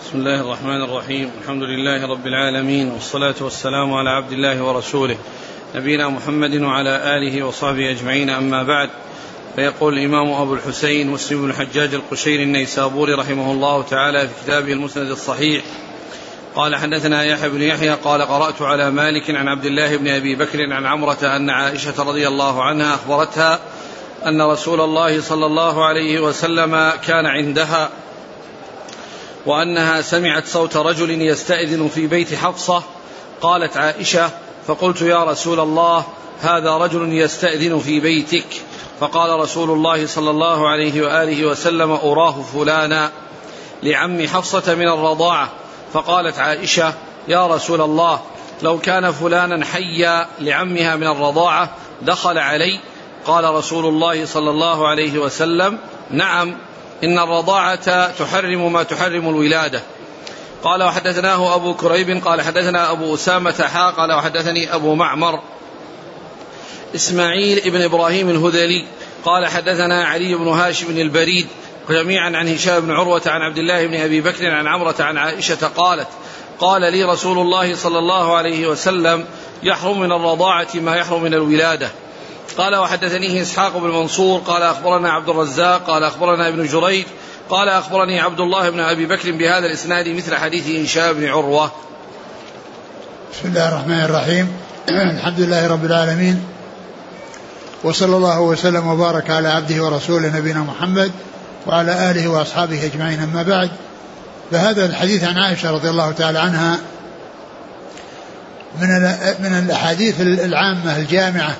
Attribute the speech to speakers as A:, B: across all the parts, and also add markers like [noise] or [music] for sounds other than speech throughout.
A: بسم الله الرحمن الرحيم. الحمد لله رب العالمين والصلاة والسلام على عبد الله ورسوله نبينا محمد وعلى آله وصحبه أجمعين. أما بعد فيقول الإمام أبو الحسين مسلم بن الحجاج القشيري النيسابوري رحمه الله تعالى في كتابه المسند الصحيح. قال حدثنا يحيى بن يحيى قال قرأت على مالك عن عبد الله بن أبي بكر عن عمرة أن عائشة رضي الله عنها أخبرتها أن رسول الله صلى الله عليه وسلم كان عندها وأنها سمعت صوت رجل يستأذن في بيت حفصة قالت عائشة فقلت يا رسول الله هذا رجل يستأذن في بيتك. فقال رسول الله صلى الله عليه وآله وسلم أراه فلانا لعم حفصة من الرضاعة. فقالت عائشة يا رسول الله لو كان فلانا حيا لعمها من الرضاعة دخل علي. قال رسول الله صلى الله عليه وسلم نعم إن الرضاعة تحرم ما تحرم الولادة. قال وحدثناه أبو كريب قال حدثنا أبو أسامة حا قال وحدثني أبو معمر. إسماعيل ابن إبراهيم الهذلي قال حدثنا علي بن هاشم البريد جميعا عن هشام بن عروة عن عبد الله بن أبي بكر عن عمرة عن عائشة قالت قال لي رسول الله صلى الله عليه وسلم يحرم من الرضاعة ما يحرم من الولادة. قال وحدثنيه إسحاق بن منصور قال أخبرنا عبد الرزاق قال أخبرنا ابن جريج قال أخبرني عبد الله بن أبي بكر بهذا الإسناد مثل حديث هشام بن عروة.
B: بسم الله الرحمن الرحيم. [clears throat] الحمد لله رب العالمين. وصلى الله وسلم وبارك على عبده ورسوله نبينا محمد وعلى آله وأصحابه أجمعين. أما بعد فهذا الحديث عن عائشة رضي الله تعالى عنها من من الأحاديث العامة الجامعة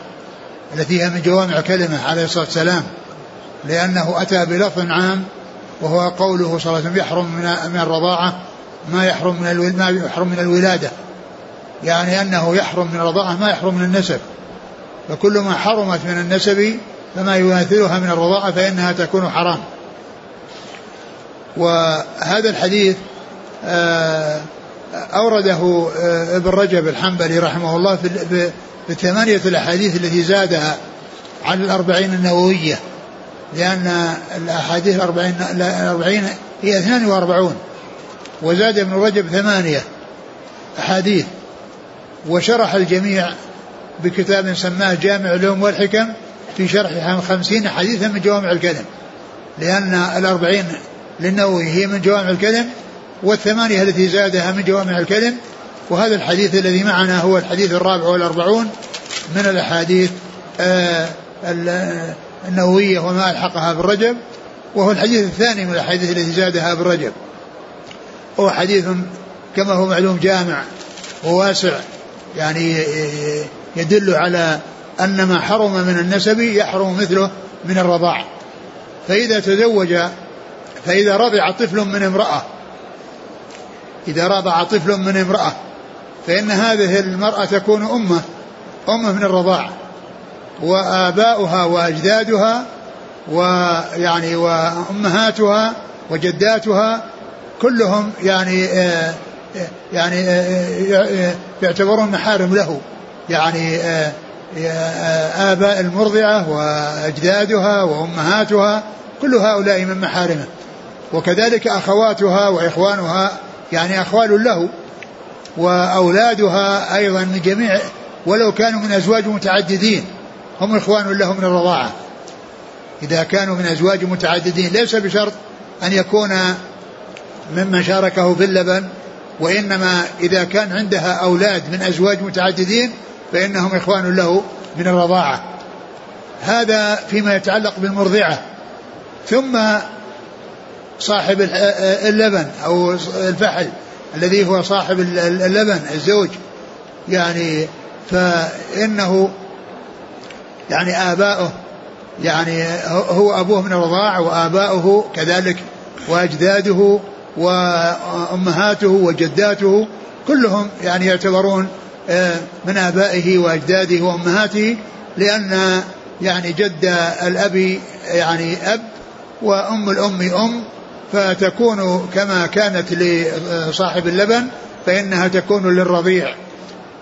B: التي هي من جوامع كلمة عليه الصلاة والسلام لأنه أتى بلفظ عام وهو قوله صلى الله عليه وسلم يحرم من الرضاعة ما يحرم من ما يحرم من الولادة. يعني أنه يحرم من الرضاعة ما يحرم من النسب. فكل ما حرمت من النسب فما يماثلها من الرضاعة فإنها تكون حرام. وهذا الحديث أورده ابن رجب الحنبلي رحمه الله في بالثمانية الأحاديث التي زادها عن الأربعين النووية لأن الأحاديث الأربعين, الأربعين هي اثنان وأربعون وزاد ابن رجب ثمانية أحاديث وشرح الجميع بكتاب سماه جامع العلوم والحكم في شرح خمسين حديثا من جوامع الكلم لأن الأربعين للنووي هي من جوامع الكلم والثمانية التي زادها من جوامع الكلم وهذا الحديث الذي معنا هو الحديث الرابع والأربعون من الأحاديث النووية وما ألحقها بالرجب وهو الحديث الثاني من الأحاديث التي زادها بالرجب. هو حديث كما هو معلوم جامع وواسع يعني يدل على أن ما حرم من النسب يحرم مثله من الرضاع. فإذا تزوج فإذا رضع طفل من امرأة إذا رضع طفل من امرأة فإن هذه المرأة تكون أمة أمة من الرضاعة وآباؤها وأجدادها ويعني وأمهاتها وجداتها كلهم يعني يعني يعتبرون محارم له. يعني آباء المرضعة وأجدادها وأمهاتها كل هؤلاء من محارمه. وكذلك أخواتها وإخوانها يعني أخوال له وأولادها أيضا من جميع ولو كانوا من أزواج متعددين هم إخوان له من الرضاعة. إذا كانوا من أزواج متعددين ليس بشرط أن يكون ممن شاركه في اللبن وإنما إذا كان عندها أولاد من أزواج متعددين فإنهم إخوان له من الرضاعة. هذا فيما يتعلق بالمرضعة. ثم صاحب اللبن أو الفحل الذي هو صاحب اللبن الزوج. يعني فإنه يعني آباؤه يعني هو أبوه من الرضاع وآباؤه كذلك وأجداده وأمهاته وجداته كلهم يعني يعتبرون من آبائه وأجداده وأمهاته لأن يعني جد الأب يعني أب وأم الأم أم فتكون كما كانت لصاحب اللبن فإنها تكون للرضيع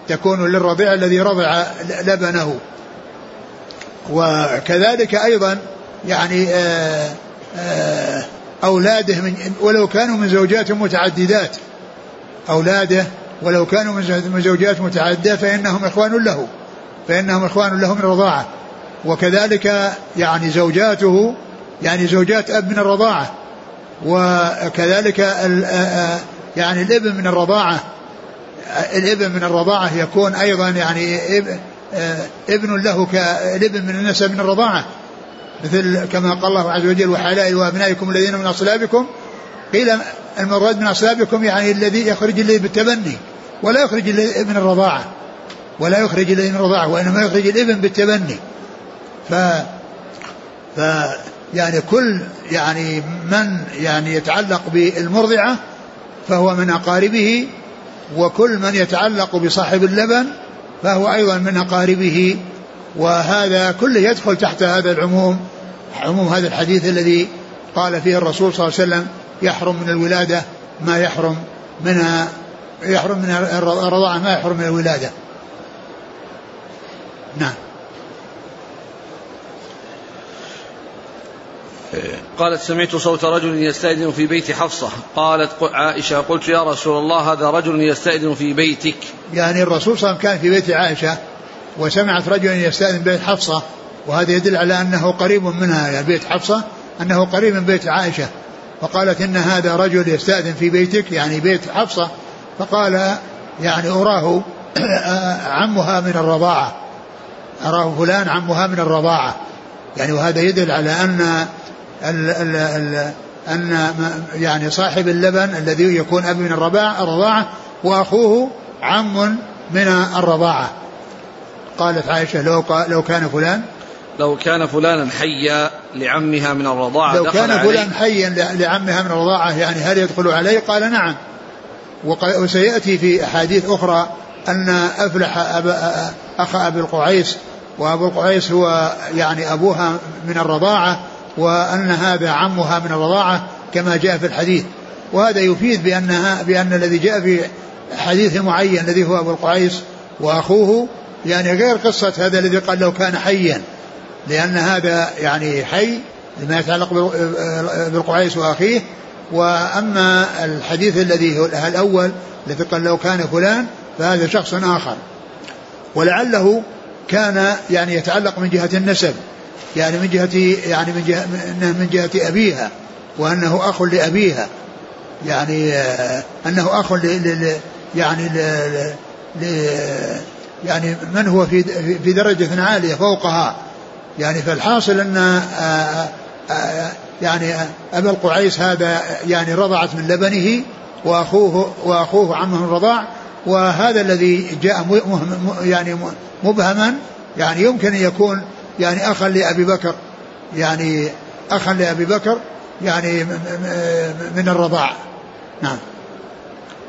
B: تكون للرضيع الذي رضع لبنه. وكذلك أيضا يعني آآ آآ أولاده من ولو كانوا من زوجات متعددات أولاده ولو كانوا من زوجات متعددة فإنهم إخوان له فإنهم إخوان له من الرضاعة. وكذلك يعني زوجاته يعني زوجات أب من الرضاعة. وكذلك يعني الإبن من الرضاعة. الإبن من الرضاعة يكون أيضا يعني ابن له كالابن من النسب من الرضاعة. مثل كما قال الله عز وجل وحلائل وأبنائكم الذين من أصلابكم. قيل المراد من أصلابكم يعني الذي يخرج الذي بالتبني ولا يخرج من الرضاعة. ولا يخرج الذي من الرضاعة وإنما يخرج الإبن بالتبني. ف ف يعني كل يعني من يعني يتعلق بالمرضعة فهو من أقاربه وكل من يتعلق بصاحب اللبن فهو أيضا من أقاربه وهذا كله يدخل تحت هذا العموم عموم هذا الحديث الذي قال فيه الرسول صلى الله عليه وسلم يحرم من الولادة ما يحرم من يحرم من الرضاعة ما يحرم من الولادة. نعم.
A: قالت سمعت صوت رجل يستأذن في بيت حفصة. قالت عائشة قلت يا رسول الله هذا رجل يستأذن في بيتك.
B: يعني الرسول صلى الله عليه وسلم كان في بيت عائشة وسمعت رجلا يستأذن بيت حفصة وهذا يدل على أنه قريب منها يعني بيت حفصة أنه قريب من بيت عائشة. فقالت إن هذا رجل يستأذن في بيتك يعني بيت حفصة. فقال يعني أراه عمها من الرضاعة. أراه فلان عمها من الرضاعة. يعني وهذا يدل على أن ال ال ال أن يعني صاحب اللبن الذي يكون أب من الرضاعة وأخوه عم من الرضاعة. قالت عائشة لو لو كان فلان.
A: لو كان فلانا حيا لعمها من الرضاعة
B: لو كان فلان حيا لعمها من الرضاعة يعني هل يدخل عليه؟ قال نعم. وسيأتي في أحاديث أخرى أن أفلح أبا أخ أبي القعيس وأبو القعيس هو يعني أبوها من الرضاعة وأن هذا عمها من الرضاعة كما جاء في الحديث. وهذا يفيد بأنها بأن الذي جاء في حديث معين الذي هو أبو القعيس وأخوه يعني غير قصة هذا الذي قال لو كان حيا. لأن هذا يعني حي لما يتعلق بالقعيس وأخيه. وأما الحديث الذي هو الأول الذي قال لو كان فلان فهذا شخص آخر. ولعله كان يعني يتعلق من جهة النسب. يعني من جهة يعني من جهة من جهة أبيها وأنه أخ لأبيها. يعني أنه أخ ل يعني ل يعني من هو في في درجة عالية فوقها؟ يعني فالحاصل أن آه، آه، يعني أبا القعيس هذا يعني رضعت من لبنه وأخوه وأخوه عمه الرضاع وهذا الذي جاء يعني مبهما يعني يمكن أن يكون يعني أخا لأبي بكر يعني أخا لأبي بكر يعني من الرضاع. نعم.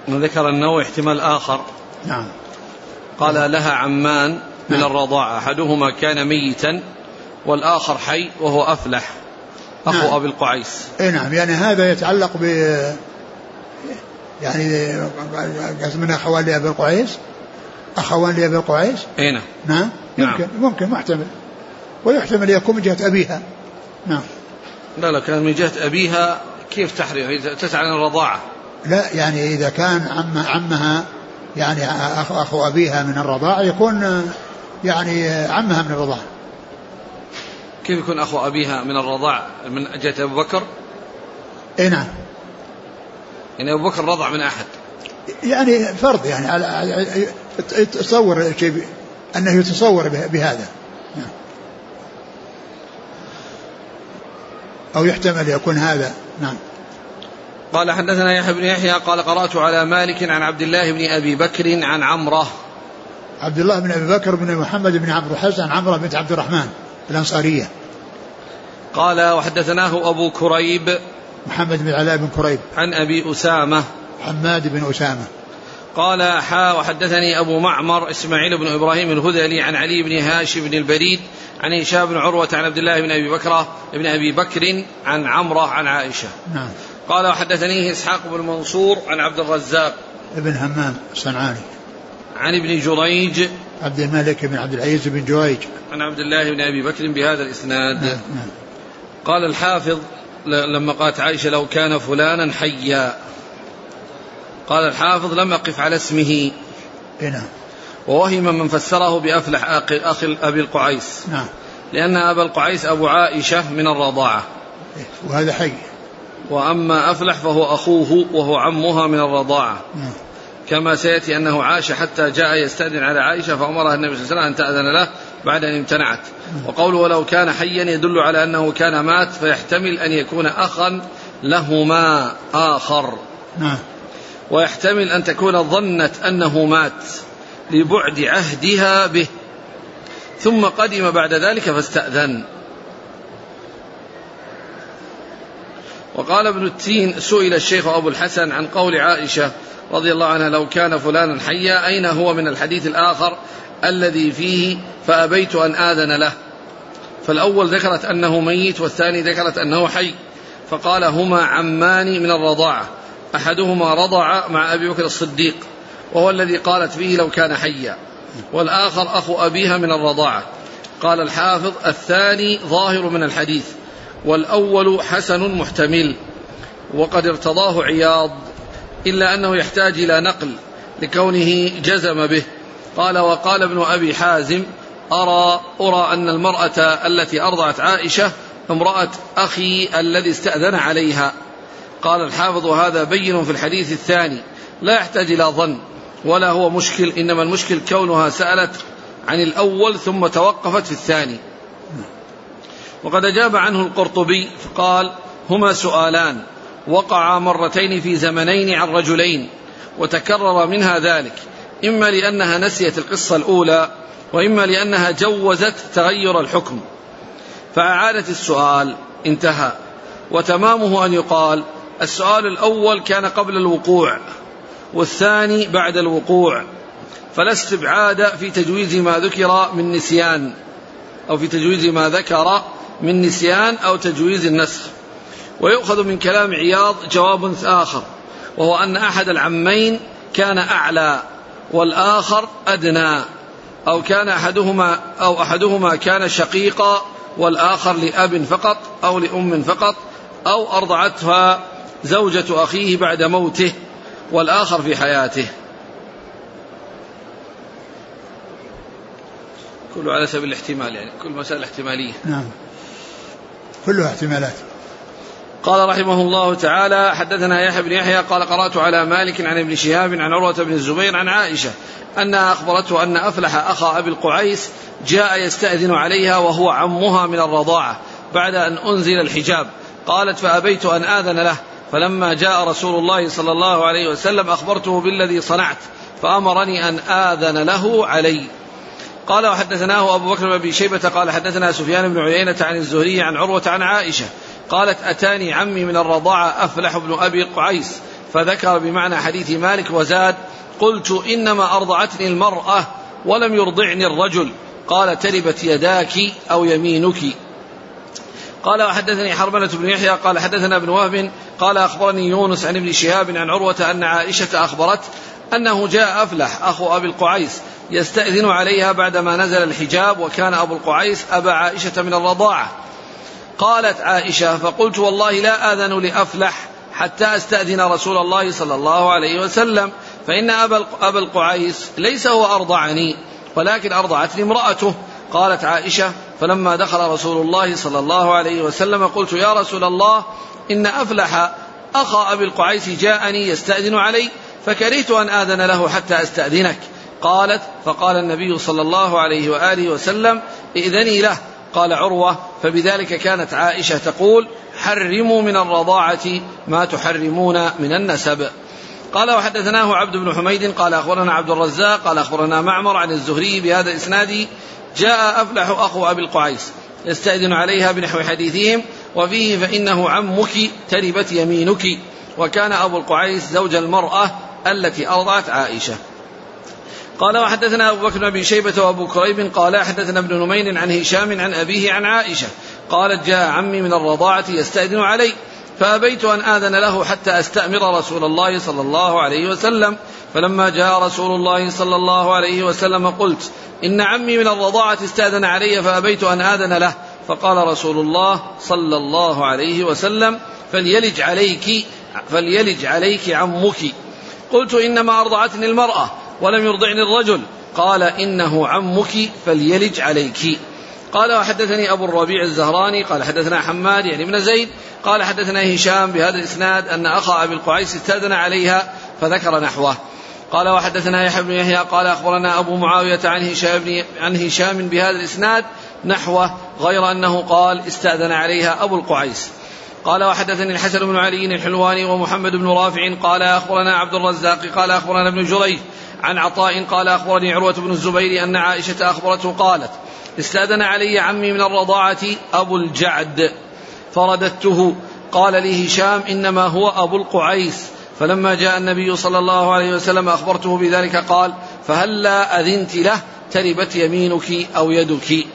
A: ذكر النووي احتمال آخر.
B: نعم.
A: قال لها عمان من نعم. الرضاعة أحدهما كان ميتا والآخر حي وهو أفلح. أخو نعم. أبي القعيس.
B: أي نعم يعني هذا يتعلق ب يعني من أخوان لأبي القعيس أخوان لأبي القعيس.
A: أي نعم.
B: نعم؟ ممكن نعم. ممكن محتمل ويحتمل يكون من جهة أبيها. نعم.
A: لا لا كان من جهة أبيها كيف تحرم تسعى عن الرضاعة.
B: لا يعني إذا كان عم عمها يعني أخو, أخو أبيها من الرضاعة يكون يعني عمها من الرضاعة.
A: كيف يكون أخو أبيها من الرضاع من جهة أبو بكر؟
B: اي نعم.
A: يعني أبو بكر رضع من أحد.
B: يعني فرض يعني على تصور شيء أنه يتصور بهذا. أو يحتمل يكون هذا. نعم.
A: قال حدثنا يحيى بن يحيى قال قرأت على مالك عن عبد الله بن أبي بكر عن عمرة.
B: عبد الله بن أبي بكر بن محمد بن عبد الحسن عن عمرة بنت عبد الرحمن الأنصارية.
A: قال وحدثناه أبو كريب
B: محمد بن علاء بن كريب.
A: عن أبي أسامة.
B: حماد بن أسامة.
A: قال حا وحدثني أبو معمر إسماعيل بن إبراهيم الهذلي عن علي بن هاشم بن البريد عن هشام بن عروة عن عبد الله بن أبي بكر بن أبي بكر عن عمرة عن عائشة.
B: نعم.
A: قال وحدثنيه إسحاق بن منصور عن عبد الرزاق.
B: ابن همام الصنعاني.
A: عن ابن جريج.
B: عبد الملك بن عبد العزيز بن جريج.
A: عن عبد الله بن أبي بكر بهذا الإسناد.
B: نعم نعم.
A: قال الحافظ لما قالت عائشة لو كان فلانا حيا. قال الحافظ لم أقف على اسمه.
B: نعم.
A: ووهم من فسره بأفلح أخ أبي القعيس.
B: نعم.
A: لأن أبا القعيس أبو عائشة من الرضاعة.
B: وهذا حي.
A: وأما أفلح فهو أخوه وهو عمها من الرضاعة.
B: نعم.
A: كما سيأتي أنه عاش حتى جاء يستأذن على عائشة فأمرها النبي صلى الله عليه وسلم أن تأذن له بعد أن امتنعت. وقوله ولو كان حيا يدل على أنه كان مات فيحتمل أن يكون أخا لهما آخر.
B: نعم.
A: ويحتمل أن تكون ظنت أنه مات. لبعد عهدها به. ثم قدم بعد ذلك فاستأذن. وقال ابن التين سئل الشيخ أبو الحسن عن قول عائشة رضي الله عنها لو كان فلانا حيا أين هو من الحديث الآخر؟ الذي فيه فأبيت أن آذن له. فالأول ذكرت أنه ميت والثاني ذكرت أنه حي. فقال هما عمان من الرضاعة. أحدهما رضع مع أبي بكر الصديق. وهو الذي قالت فيه لو كان حيا. والآخر أخو أبيها من الرضاعة. قال الحافظ الثاني ظاهر من الحديث. والأول حسن محتمل. وقد ارتضاه عياض. إلا أنه يحتاج إلى نقل لكونه جزم به. قال وقال ابن أبي حازم أرى أرى أن المرأة التي أرضعت عائشة امرأة أخي الذي استأذن عليها. قال الحافظ هذا بين في الحديث الثاني. لا يحتاج إلى ظن. ولا هو مشكل إنما المشكل كونها سألت عن الأول ثم توقفت في الثاني. وقد أجاب عنه القرطبي فقال هما سؤالان وقعا مرتين في زمنين عن رجلين وتكرر منها ذلك إما لأنها نسيت القصة الأولى وإما لأنها جوزت تغير الحكم. فأعادت السؤال انتهى. وتمامه أن يقال السؤال الأول كان قبل الوقوع. والثاني بعد الوقوع. فلا استبعاد في تجويز ما ذكر من نسيان أو في تجويز ما ذكر من نسيان أو تجويز النسخ. ويؤخذ من كلام عياض جواب آخر وهو أن أحد العمين كان أعلى والآخر أدنى أو كان أحدهما أو أحدهما كان شقيقا والآخر لأب فقط أو لأم فقط أو أرضعتها زوجة أخيه بعد موته. والآخر في حياته. كله على سبيل الاحتمال يعني كل مسألة احتمالية.
B: نعم. كلها احتمالات.
A: قال رحمه الله تعالى حدثنا يحيى بن يحيى قال قرأت على مالك عن ابن شهاب عن عروة بن الزبير عن عائشة أنها أخبرته أن أفلح أخا أبي القعيس جاء يستأذن عليها وهو عمها من الرضاعة بعد أن أنزل الحجاب. قالت فأبيت أن آذن له. فلما جاء رسول الله صلى الله عليه وسلم أخبرته بالذي صنعت فأمرني أن آذن له علي. قال وحدثناه أبو بكر بن أبي شيبة قال حدثنا سفيان بن عيينة عن الزهري عن عروة عن عائشة. قالت أتاني عمي من الرضاعة أفلح بن أبي قعيس. فذكر بمعنى حديث مالك وزاد قلت إنما أرضعتني المرأة ولم يرضعني الرجل. قال تربت يداك أو يمينك. قال وحدثني حرملة بن يحيى. قال حدثنا ابن وهب قال أخبرني يونس عن ابن شهاب عن عروة أن عائشة أخبرت أنه جاء أفلح أخو أبي القعيس يستأذن عليها بعدما نزل الحجاب وكان أبو القعيس أبا عائشة من الرضاعة. قالت عائشة فقلت والله لا آذن لأفلح حتى أستأذن رسول الله صلى الله عليه وسلم فإن أبا القعيس ليس هو أرضعني ولكن أرضعتني امرأته. قالت عائشة فلما دخل رسول الله صلى الله عليه وسلم قلت يا رسول الله إن أفلح أخا أبي القعيس جاءني يستأذن علي فكرهت أن آذن له حتى أستأذنك. قالت فقال النبي صلى الله عليه وآله وسلم ائذني له. قال عروة فبذلك كانت عائشة تقول حرموا من الرضاعة ما تحرمون من النسب. قال وحدثناه عبد بن حميد قال أخبرنا عبد الرزاق قال أخبرنا معمر عن الزهري بهذا إسنادي جاء أفلح أخو أبي القعيس يستأذن عليها بنحو حديثهم وفيه فإنه عمك تربت يمينك. وكان أبو القعيس زوج المرأة التي أرضعت عائشة. قال وحدثنا أبو بكر بن شيبة وأبو كريب قال حدثنا ابن نمير عن هشام عن أبيه عن عائشة. قالت جاء عمي من الرضاعة يستأذن علي فأبيت أن آذن له حتى أستأمر رسول الله صلى الله عليه وسلم. فلما جاء رسول الله صلى الله عليه وسلم قلت إن عمي من الرضاعة استأذن علي فأبيت أن آذن له. فقال رسول الله صلى الله عليه وسلم فليلج عليك فليلج عليك عمك. قلت إنما أرضعتني المرأة ولم يرضعني الرجل. قال إنه عمك فليلج عليك. قال وحدثني أبو الربيع الزهراني. قال حدثنا حماد يعني ابن زيد. قال حدثنا هشام بهذا الإسناد أن أخا أبي القعيس استأذن عليها فذكر نحوه. قال وحدثنا يحيى بن يحيى. قال أخبرنا أبو معاوية عن هشام عن هشام بهذا الإسناد نحوه غير أنه قال استأذن عليها أبو القعيس. قال وحدثني الحسن بن علي الحلواني ومحمد بن رافع قال أخبرنا عبد الرزاق قال أخبرنا ابن جريج عن عطاء قال أخبرني عروة بن الزبير أن عائشة أخبرته قالت استأذن علي عمي من الرضاعة أبو الجعد فرددته. قال لي هشام إنما هو أبو القعيس. فلما جاء النبي صلى الله عليه وسلم أخبرته بذلك قال فهلا أذنت له؟ تربت يمينك أو يدك.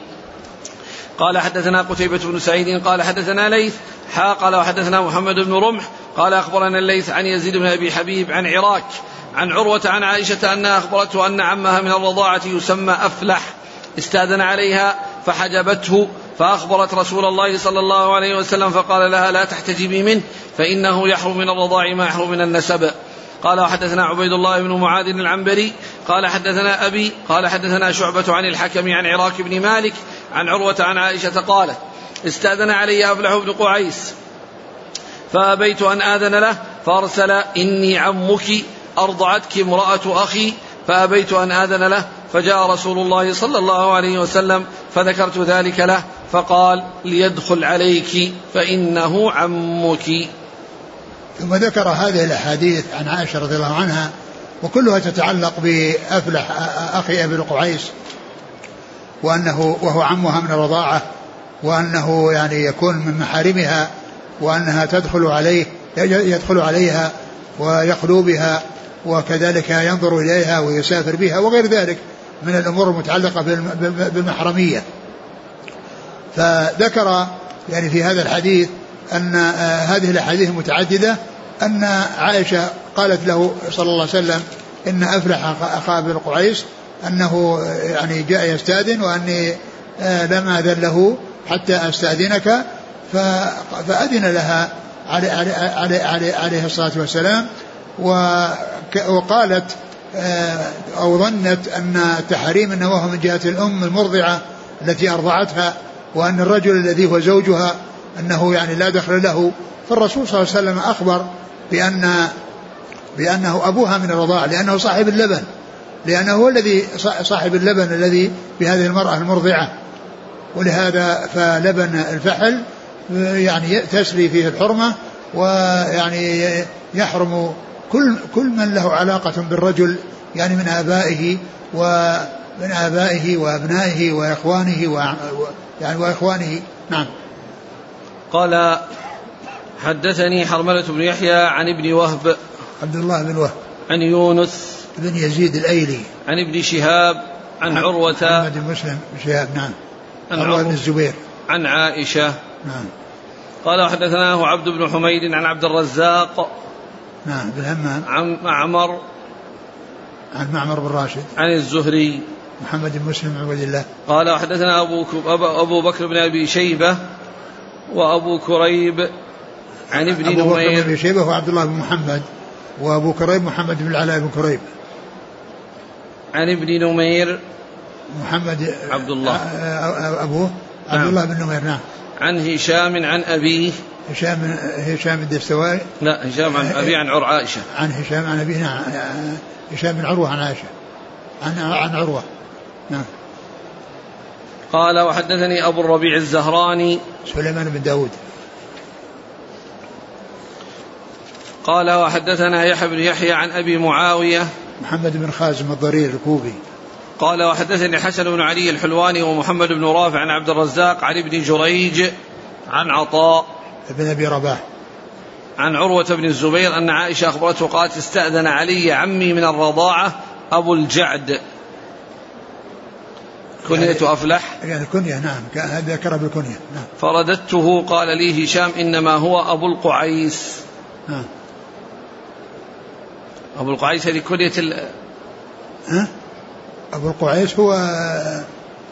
A: قال حدثنا قتيبة بن سعيد قال حدثنا ليث حا قال وحدثنا محمد بن رمح قال أخبرنا الليث عن يزيد بن أبي حبيب عن عراك عن عروة عن عائشة أنها أخبرته أن عمها من الرضاعة يسمى أفلح استاذن عليها فحجبته فأخبرت رسول الله صلى الله عليه وسلم فقال لها لا تحتجبي منه فإنه يحرم من الرضاع ما يحرم من النسب. قال وحدثنا عبيد الله بن معاذ العنبري قال حدثنا أبي قال حدثنا شعبة عن الحكم عن عراك بن مالك عن عروة عن عائشة قالت استأذن علي أفلح بن قعيس فأبيت أن آذن له فأرسل إني عمك أرضعتك امرأة أخي فأبيت أن آذن له فجاء رسول الله صلى الله عليه وسلم فذكرت ذلك له فقال ليدخل عليك فإنه عمك.
B: ثم ذكر هذه الأحاديث عن عائشة رضي الله عنها وكلها تتعلق بأفلح أخي أبي القعيس وأنه وهو عمها من الرضاعة وأنه يعني يكون من محارمها وأنها تدخل عليه يدخل عليها ويخلو بها وكذلك ينظر إليها ويسافر بها وغير ذلك من الأمور المتعلقة بالمحرمية. فذكر يعني في هذا الحديث أن آه، هذه الأحاديث المتعددة أن عائشة قالت له صلى الله عليه وسلم إن أفلح أخا أبي القعيس أنه آه، يعني جاء يستأذن وأني آه، لم أذن له حتى أستأذنك فأذن لها عليه, عليه, عليه, عليه الصلاة والسلام وقالت أو ظنت أن تحريم النواه من جهة الأم المرضعة التي أرضعتها وأن الرجل الذي هو زوجها أنه يعني لا دخل له. فالرسول صلى الله عليه وسلم أخبر بأن بأنه أبوها من الرضاعة لأنه صاحب اللبن. لأنه هو الذي صاحب اللبن الذي بهذه المرأة المرضعة. ولهذا فلبن الفحل يعني تسري فيه الحرمة ويعني يحرم كل كل من له علاقة بالرجل يعني من آبائه ومن آبائه وأبنائه وإخوانه و يعني وإخوانه. نعم.
A: قال حدثني حرملة بن يحيى عن ابن وهب
B: عبد الله بن وهب.
A: عن يونس
B: بن يزيد الأيلي.
A: عن ابن شهاب عن, عن عروة
B: محمد بن مسلم بن شهاب نعم. عن عروة بن الزبير.
A: عن عائشة. نعم. قال وحدثناه عبد بن حميد عن عبد الرزاق
B: نعم بن همام.
A: عن معمر.
B: عن معمر بن راشد.
A: عن الزهري.
B: محمد بن مسلم بن عبد الله.
A: قال وحدثنا أبو, أبو بكر بن أبي شيبة وأبو كريب عن ابن
B: أبو بكر بن أبي شيبة وعبد الله بن محمد وأبو كريب محمد بن العلاء بن كريب.
A: عن ابن نمير
B: محمد
A: عبد الله
B: أبوه عبد نعم. الله بن نمير نعم.
A: عن هشام عن أبيه.
B: هشام هشام الدستوائي
A: لا هشام عن أبي عن عر عائشة.
B: عن هشام عن أبيه نعم. هشام بن عروة عن عائشة. عن عن عروة. نعم.
A: قال وحدثني أبو الربيع الزهراني.
B: سليمان بن داود.
A: قال وحدثنا يحيى بن يحيى عن أبي معاوية.
B: محمد بن خازم الضرير الكوفي.
A: قال وحدثني حسن بن علي الحلواني ومحمد بن رافع عن عبد الرزاق عن ابن جريج عن عطاء
B: بن أبي رباح.
A: عن عروة بن الزبير أن عائشة أخبرته قالت استأذن علي عمي من الرضاعة أبو الجعد. كنية يعني أفلح؟
B: يعني كنية نعم. ذكر بالكنية نعم.
A: فرددته قال لي هشام إنما هو أبو القعيس. نعم. أبو القعيس هذه كنية ال...
B: ها؟ أبو القعيس هو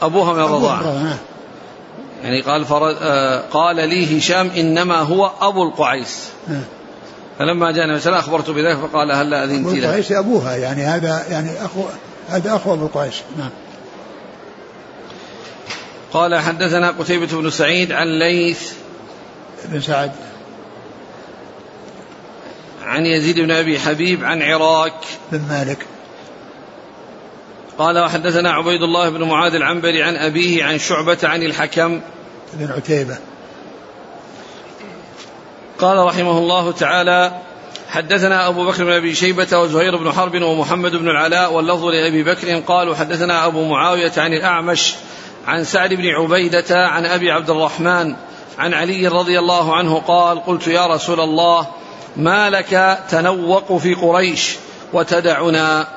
A: أبوها من الرضاعة يعني قال فرد آه قال لي هشام إنما هو أبو القعيس.
B: نعم.
A: فلما جاء النبي صلى الله عليه وسلم أخبرته بذلك فقال هل أذنت
B: أبو
A: له
B: القعيس أبوها يعني هذا يعني أخو هذا أخو أبو القعيس نعم.
A: قال حدثنا قتيبة بن سعيد عن ليث
B: بن سعد.
A: عن يزيد بن أبي حبيب عن عراك.
B: بن مالك.
A: قال وحدثنا عبيد الله بن معاذ العنبري عن أبيه عن شعبة عن الحكم.
B: بن عتيبة.
A: قال رحمه الله تعالى حدثنا أبو بكر بن أبي شيبة وزهير بن حرب ومحمد بن العلاء واللفظ لأبي بكر. قالوا حدثنا أبو معاوية عن الأعمش عن سعد بن عبيدة عن أبي عبد الرحمن عن علي رضي الله عنه قال قلت يا رسول الله ما لك تنوق في قريش وتدعنا؟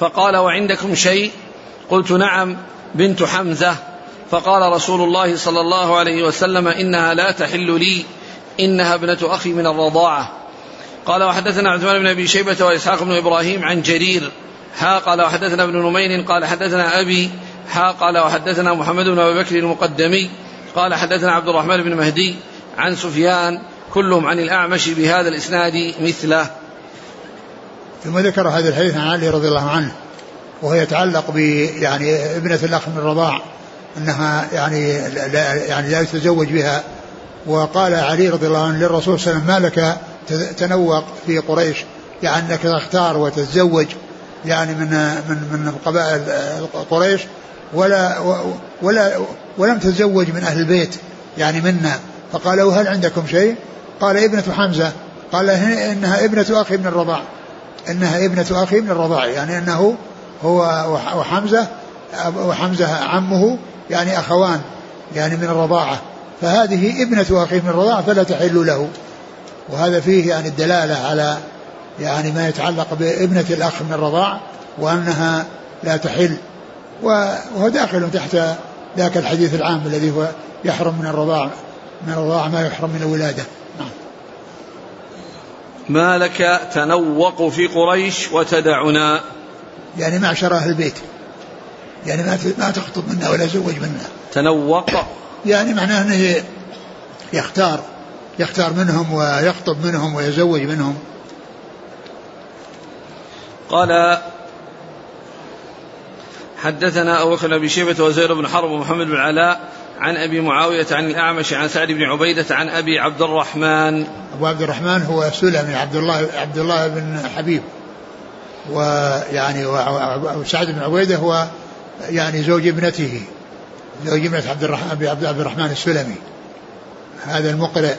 A: فقال وعندكم شيء؟ قلت نعم بنت حمزة. فقال رسول الله صلى الله عليه وسلم إنها لا تحل لي إنها ابنة أخي من الرضاعة. قال وحدثنا عثمان بن أبي شيبة وإسحاق بن إبراهيم عن جرير. ها قال وحدثنا ابن نمير قال حدثنا أبي. ها قال وحدثنا محمد بن أبي بكر المقدمي. قال حدثنا عبد الرحمن بن مهدي عن سفيان كلهم عن الأعمش بهذا الإسناد مثله.
B: ثم ذكر هذا الحديث عن علي رضي الله عنه وهو يتعلق ب يعني ابنة الأخ من الرضاع أنها يعني لا يعني لا يتزوج بها. وقال علي رضي الله عنه للرسول صلى الله عليه وسلم ما لك تنوق في قريش؟ يعني انك تختار وتتزوج يعني من من من قبائل قريش ولا ولا ولم تتزوج من أهل البيت يعني منا. فقالوا هل عندكم شيء؟ قال ابنة حمزة قال إنها ابنة أخي من الرضاع. إنها ابنة أخي من الرضاع يعني إنه هو وحمزة وحمزة عمه يعني أخوان يعني من الرضاعة. فهذه ابنة اخيه من الرضاعة فلا تحل له. وهذا فيه يعني الدلالة على يعني ما يتعلق بابنة الأخ من الرضاع وأنها لا تحل. وهو داخل تحت ذاك الحديث العام الذي هو يحرم من الرضاع من الرضاع ما يحرم من الولادة.
A: ما لك تنوق في قريش وتدعنا؟
B: يعني معشر أهل البيت. يعني ما ما تخطب منا ولا زوج منا.
A: تنوق؟
B: يعني معناه أنه يختار يختار منهم ويخطب منهم ويزوج منهم.
A: قال حدثنا أبو بكر بن شيبة وزير بن حرب ومحمد بن علاء عن أبي معاوية عن الأعمش عن سعد بن عبيدة عن أبي عبد الرحمن.
B: أبو عبد الرحمن هو سلمي عبد الله عبد الله بن حبيب. ويعني وسعد بن عبيدة هو يعني زوج ابنته زوج ابنة عبد الرحمن أبي عبد الرحمن السلمي. هذا المقرئ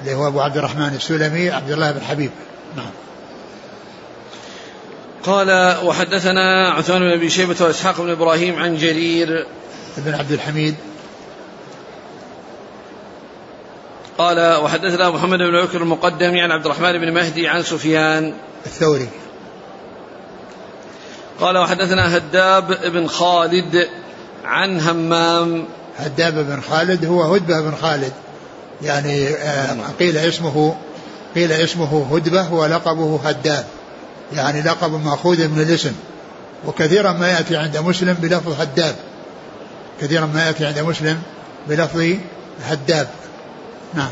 B: اللي هو أبو عبد الرحمن السلمي عبد الله بن حبيب. نعم.
A: قال وحدثنا عثمان بن أبي شيبة وإسحاق بن إبراهيم عن جرير.
B: بن عبد الحميد.
A: قال وحدثنا محمد بن بكر المقدم عن عبد الرحمن بن مهدي عن سفيان
B: الثوري.
A: قال وحدثنا هداب بن خالد عن همام.
B: هداب بن خالد هو هدبة بن خالد. يعني آه، قيل اسمه قيل اسمه هدبة ولقبه هداب. يعني لقب مأخوذ من الاسم. وكثيرا ما يأتي عند مسلم بلفظ هداب. كثيرا ما يأتي عند مسلم بلفظ هداب. نعم.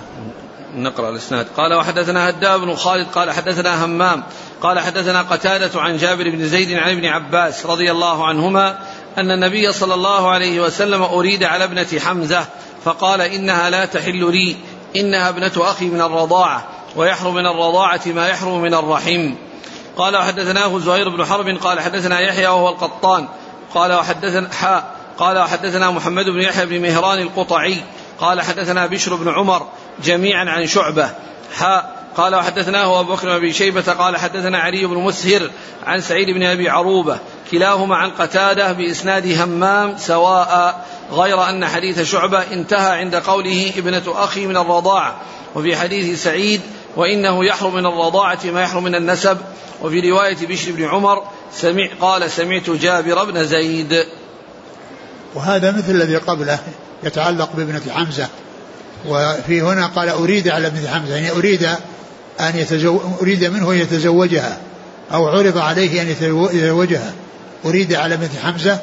A: نقرأ الإسناد. قال وحدثنا هداب بن خالد قال حدثنا همام قال حدثنا قتادة عن جابر بن زيد عن ابن عباس رضي الله عنهما أن النبي صلى الله عليه وسلم أريد على ابنة حمزة فقال إنها لا تحل لي إنها ابنة أخي من الرضاعة ويحرم من الرضاعة ما يحرم من الرحم. قال وحدثناه زهير بن حرب قال حدثنا يحيى وهو القطان قال وحدثنا حاء قال وحدثنا محمد بن يحيى بن مهران القطعي قال حدثنا بشر بن عمر جميعا عن شعبة. حاء قال وحدثناه أبو بكر بن شيبة قال حدثنا علي بن مسهر عن سعيد بن أبي عروبة كلاهما عن قتادة بإسناد همام سواء غير أن حديث شعبة انتهى عند قوله ابنة أخي من الرضاعة وفي حديث سعيد وإنه يحرم من الرضاعة ما يحرم من النسب. وفي رواية بشر بن عمر سمع قال سمعت جابر بن زيد.
B: وهذا مثل الذي قبله. يتعلق بابنة حمزة. وفي هنا قال أريد على ابنة حمزة يعني أريد أن يتزوج أريد منه أن يتزوجها أو عرض عليه أن يتزوجها. أريد على ابنة حمزة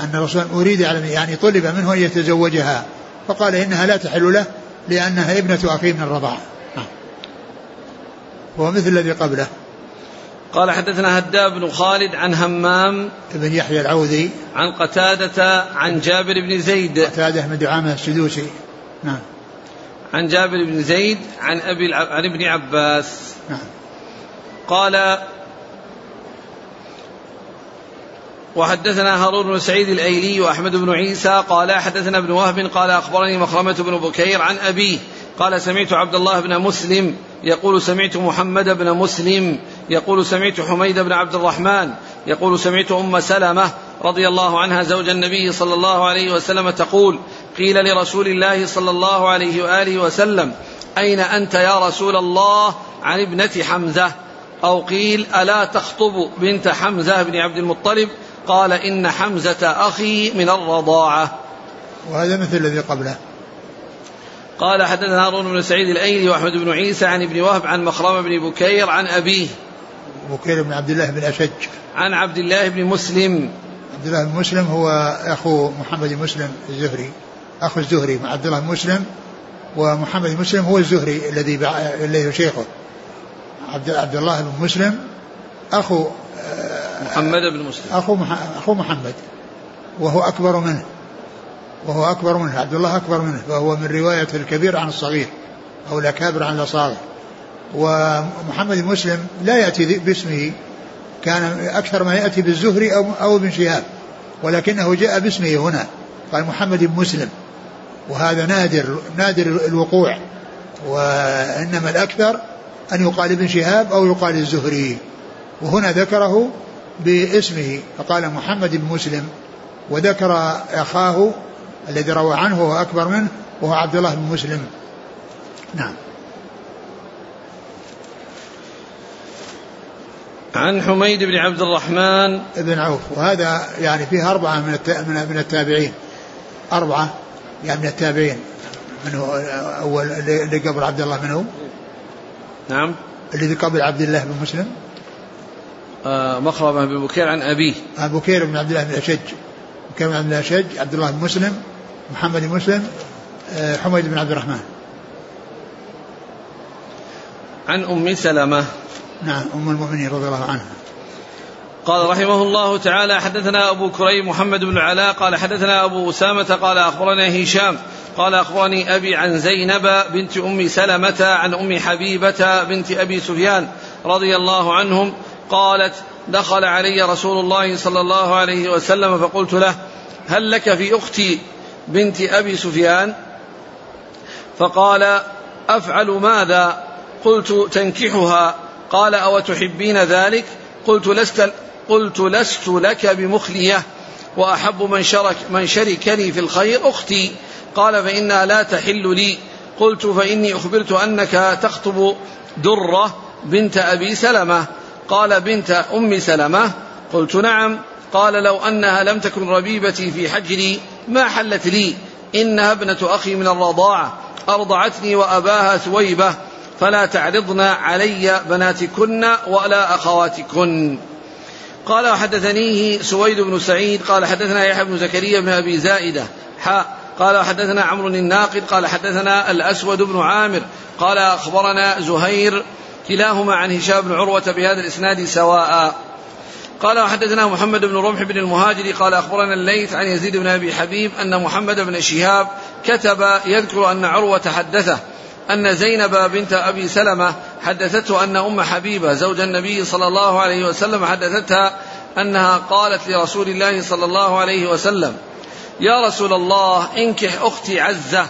B: أن الرسول أريد على يعني طلب منه أن يتزوجها. فقال إنها لا تحل له لأنها ابنة أخيه من الرضاعة. نعم. وهو مثل الذي قبله.
A: قال حدثنا هداب بن خالد عن همام
B: بن يحيى العوذي.
A: عن قتادة عن جابر بن زيد.
B: قتادة بن دعامة السدوسي. نعم.
A: عن جابر بن زيد عن أبي عن ابن عباس. نعم. قال وحدثنا هارون بن سعيد الأيلي وأحمد بن عيسى. قال حدثنا ابن وهب. قال أخبرني مخرمة بن بكير عن أبيه. قال سمعت عبد الله بن مسلم يقول سمعت محمد بن مسلم يقول سمعت حميد بن عبد الرحمن يقول سمعت أم سلمة رضي الله عنها زوج النبي صلى الله عليه وسلم تقول قيل لرسول الله صلى الله عليه وآله وسلم أين أنت يا رسول الله عن ابنة حمزة؟ أو قيل ألا تخطب بنت حمزة بن عبد المطلب؟ قال إن حمزة أخي من الرضاعة.
B: وهذا مثل الذي قبله.
A: قال حدثنا هارون بن سعيد الأيلي وأحمد بن عيسى عن ابن وهب عن مخرم بن بكير عن أبيه.
B: بكير بن عبد الله بن أشج.
A: عن عبد الله بن مسلم.
B: عبد الله بن مسلم هو أخو محمد مسلم الزهري. أخو الزهري عبد الله بن مسلم ومحمد مسلم هو الزهري الذي الذي هو شيخه. عبد عبد الله بن مسلم أخو
A: محمد بن مسلم.
B: أخو أخو محمد. وهو أكبر منه. وهو أكبر منه. عبد الله أكبر منه. فهو من رواية الكبير عن الصغير أو الأكابر عن الأصاغر. ومحمد مسلم لا يأتي باسمه. كان أكثر ما يأتي بالزهري أو أو ابن شهاب ولكنه جاء باسمه هنا قال محمد مسلم. وهذا نادر نادر الوقوع وإنما الأكثر أن يقال ابن شهاب أو يقال الزهري. وهنا ذكره باسمه فقال محمد بن مسلم وذكر أخاه الذي روى عنه وهو أكبر منه وهو عبد الله بن مسلم. نعم.
A: عن حميد بن عبد الرحمن
B: بن عوف. وهذا يعني فيه أربعة من من التابعين. أربعة يعني من التابعين. من هو أول اللي قبل عبد الله من هو؟
A: نعم
B: الذي قبل عبد الله بن مسلم.
A: آه، مخرمة بن بكير عن أبيه.
B: عن بكير بن عبد الله بن الأشج بكير بن عبد الله الأشج عبد الله بن مسلم محمد بن مسلم آه، حميد بن عبد الرحمن.
A: عن أم سلمة.
B: نعم أم المؤمنين رضي الله عنها.
A: قال رحمه الله تعالى حدثنا أبو كريم محمد بن العلاء قال حدثنا أبو أسامة قال أخبرنا هشام قال أخبرني أبي عن زينب بنت أم سلمة عن أم حبيبة بنت أبي سفيان رضي الله عنهم قالت دخل علي رسول الله صلى الله عليه وسلم فقلت له هل لك في أختي بنت أبي سفيان؟ فقال أفعل ماذا؟ قلت تنكحها. قال أو تحبين ذلك؟ قلت لست قلت لست لك بمخليه وأحب من شرك من شركني في الخير أختي. قال فإنها لا تحل لي. قلت فإني أخبرت أنك تخطب درة بنت أبي سلمة. قال بنت أم سلمة. قلت نعم. قال لو أنها لم تكن ربيبتي في حجري ما حلت لي. إنها ابنة أخي من الرضاعة. أرضعتني وأباها ثويبة. فلا تعرضن علي بناتكن ولا أخواتكن. قال وحدثنيه سويد بن سعيد قال حدثنا يحيى بن زكريا بن أبي زائدة حاء قال حدثنا عمرو الناقد قال حدثنا الأسود بن عامر قال أخبرنا زهير كلاهما عن هشام بن عروة بهذا الإسناد سواء. قال وحدثنا محمد بن رمح بن المهاجر قال أخبرنا الليث عن يزيد بن أبي حبيب أن محمد بن شهاب كتب يذكر أن عروة حدثه أن زينب بنت أبي سلمة حدثته أن أم حبيبة زوج النبي صلى الله عليه وسلم حدثتها أنها قالت لرسول الله صلى الله عليه وسلم يا رسول الله انكح أختي عزة.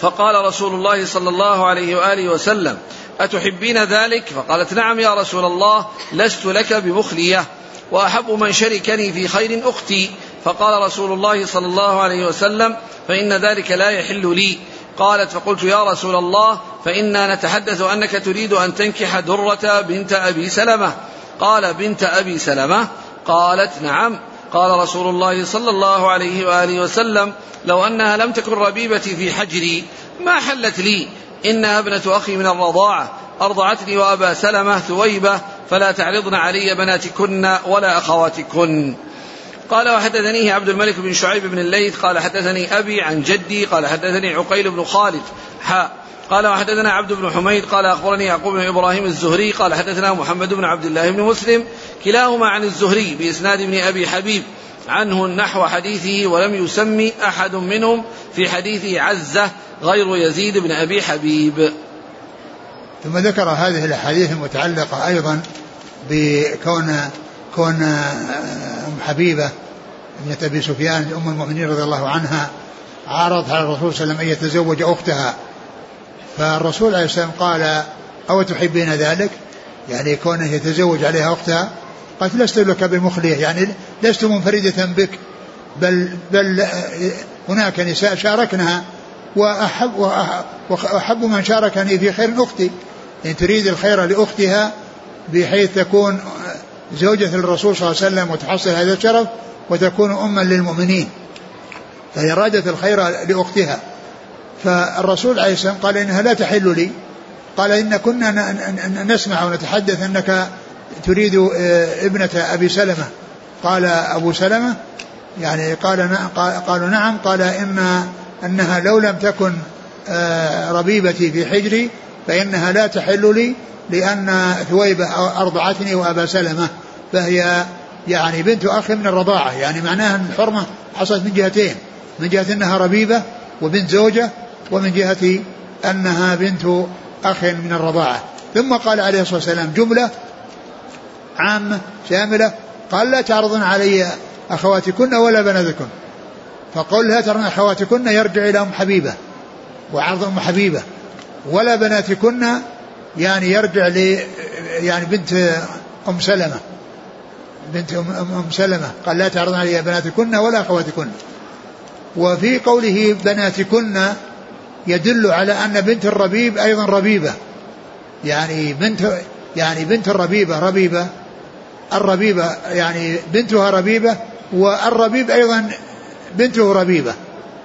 A: فقال رسول الله صلى الله عليه وآله وسلم أتحبين ذلك؟ فقالت نعم يا رسول الله لست لك بمخلية وأحب من شركني في خير أختي. فقال رسول الله صلى الله عليه وسلم فإن ذلك لا يحل لي. قالت فقلت يا رسول الله فإنا نتحدث أنك تريد أن تنكح درة بنت أبي سلمة. قال بنت أبي سلمة؟ قالت نعم. قال رسول الله صلى الله عليه وآله وسلم لو أنها لم تكن ربيبتي في حجري ما حلت لي. إنها ابنة أخي من الرضاعة أرضعتني وأبا سلمة ثويبة فلا تعرضن علي بناتكن ولا أخواتكن. قال وحدثنيه عبد الملك بن شعيب بن الليث قال حدثني أبي عن جدي قال حدثني عقيل بن خالد حاء قال وحدثنا عبد بن حميد قال أخبرني يعقوب بن إبراهيم الزهري قال حدثنا محمد بن عبد الله بن مسلم كلاهما عن الزهري بإسناد ابن أبي حبيب عنه نحو حديثه ولم يسمي أحد منهم في حديثه عزة غير يزيد بن أبي حبيب.
B: ثم ذكر هذه الأحاديث المتعلقة أيضا بكون كون أم حبيبة ابنة أبي سفيان أم المؤمنين رضي الله عنها عرضت على الرسول صلى الله عليه وسلم أن يتزوج أختها. فالرسول عليه السلام قال أو تحبين ذلك؟ يعني كونه يتزوج عليها أختها. قالت لست لك بمخلية يعني لست منفردة بك بل بل هناك نساء شاركنها وأحب, وأحب من شاركني في خير أختي إن تريد الخير لأختها بحيث تكون زوجة الرسول صلى الله عليه وسلم وتحصل هذا الشرف وتكون أما للمؤمنين فهي أرادت الخير لأختها. فالرسول عليه السلام قال إنها لا تحل لي. قال إن كنا نسمع ونتحدث أنك تريد آه، ابنة أبي سلمة. قال أبو سلمة يعني قال قالوا نعم قال إن أنها لو لم تكن آه، ربيبتي في حجري فإنها لا تحل لي لأن ثويبة أرضعتني وأبا سلمة فهي يعني بنت أخ من الرضاعة يعني معناها أن الحرمة حصلت من جهتين من جهة أنها ربيبة وبنت زوجة ومن جهة أنها بنت أخ من الرضاعة. ثم قال عليه الصلاة والسلام جملة عامة شاملة قال لا تعرضن علي أخواتكن ولا بناتكن. فقول لا تعرضن أخواتكن يرجع إلى أم حبيبة وعرض أم حبيبة. ولا بناتكن يعني يرجع ل يعني بنت أم سلمة. بنت أم سلمة. قال لا تعرضن علي بناتكن ولا أخواتكن. وفي قوله بناتكن يدل على أن بنت الربيب أيضا ربيبة. يعني بنت يعني بنت الربيبة ربيبة الربيبة يعني بنتها ربيبة والربيب أيضا بنته ربيبة.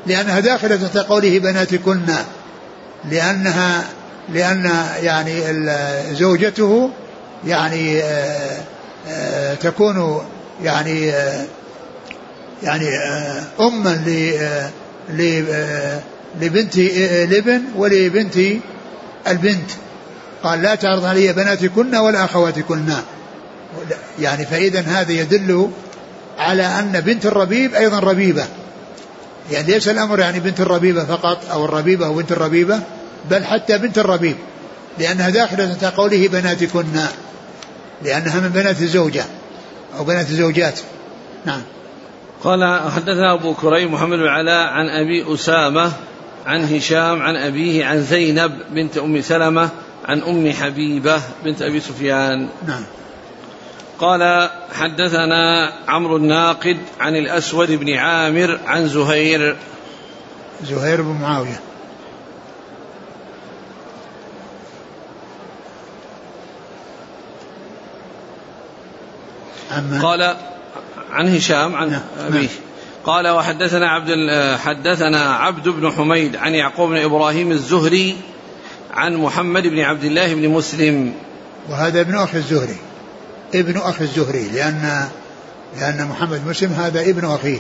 B: لأنها داخلة تحت قوله بناتكن. لأنها لأن يعني زوجته يعني آه، آه، تكون يعني آه، يعني أما لبنت الابن ولبنت البنت. قال لا تعرض علي بناتكن ولا أخواتكن يعني فإذا هذا يدل على أن بنت الربيب أيضا ربيبة. يعني ليس الأمر يعني بنت الربيبة فقط أو الربيبة أو بنت الربيبة. بل حتى بنت الربيب لأنها داخلة تحت قوله بناتكن لأنها من بنات الزوجة أو بنات الزوجات. نعم.
A: قال حدثنا أبو كريم محمد بن علاء عن أبي أسامة عن هشام عن أبيه عن زينب بنت أم سلمة عن أم حبيبة بنت أبي سفيان.
B: نعم.
A: قال حدثنا عمرو الناقد عن الأسود بن عامر عن زهير.
B: زهير بن معاوية.
A: قال عن هشام عن نعم. أبيه. نعم. قال وحدثنا عبد حدثنا عبد بن حميد عن يعقوب بن إبراهيم الزهري عن محمد بن عبد الله بن مسلم.
B: وهذا ابن أخي الزهري. ابن أخي الزهري لأن لأن محمد مسلم هذا ابن أخيه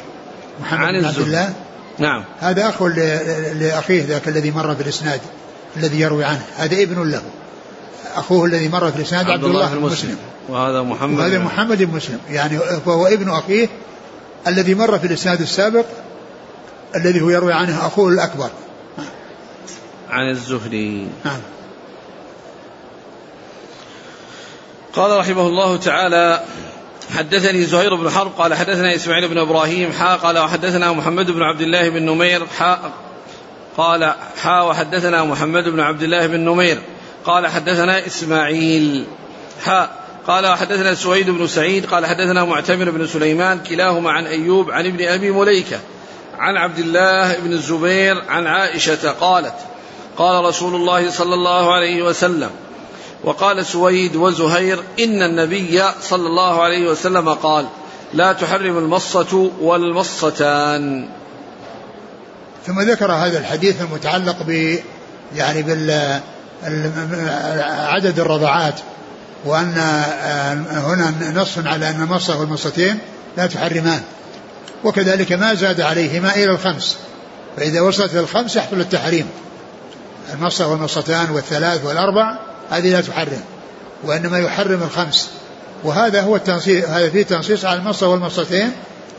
B: محمد عن بن عبد الله.
A: نعم.
B: هذا أخ لأخيه ذاك الذي مر في الاسناد الذي يروي عنه. هذا ابن له. أخوه الذي مر في الإسناد عبد, الله بن مسلم.
A: وهذا محمد
B: وهذا محمد بن مسلم. يعني فهو ابن أخيه الذي مر في الإسناد السابق الذي هو يروي عنه أخوه الأكبر.
A: عن الزهري.
B: نعم.
A: قال رحمه الله تعالى حدثني زهير بن حرب قال حدثنا إسماعيل بن إبراهيم حا قال وحدثنا محمد بن عبد الله بن نمير حا قال حا وحدثنا محمد بن عبد الله بن نمير. قال حدثنا إسماعيل. حا قال حدثنا سويد بن سعيد قال حدثنا معتمر بن سليمان كلاهما عن أيوب عن ابن أبي مليكة عن عبد الله بن الزبير عن عائشة قالت قال رسول الله صلى الله عليه وسلم وقال سويد وزهير إن النبي صلى الله عليه وسلم قال لا تحرم المصة والمصتان.
B: ثم ذكر هذا الحديث المتعلق ب يعني بال عدد الرضعات وأن هنا نص على أن المصة والمصتين لا تحرمان. وكذلك ما زاد عليهما إلى الخمس. فإذا وصلت إلى الخمس يحصل التحريم. المصة والمصتان والثلاث والأربع هذه لا تحرم وإنما يحرم الخمس. وهذا هو التنصيص هذا فيه تنصيص على المصة والمصتين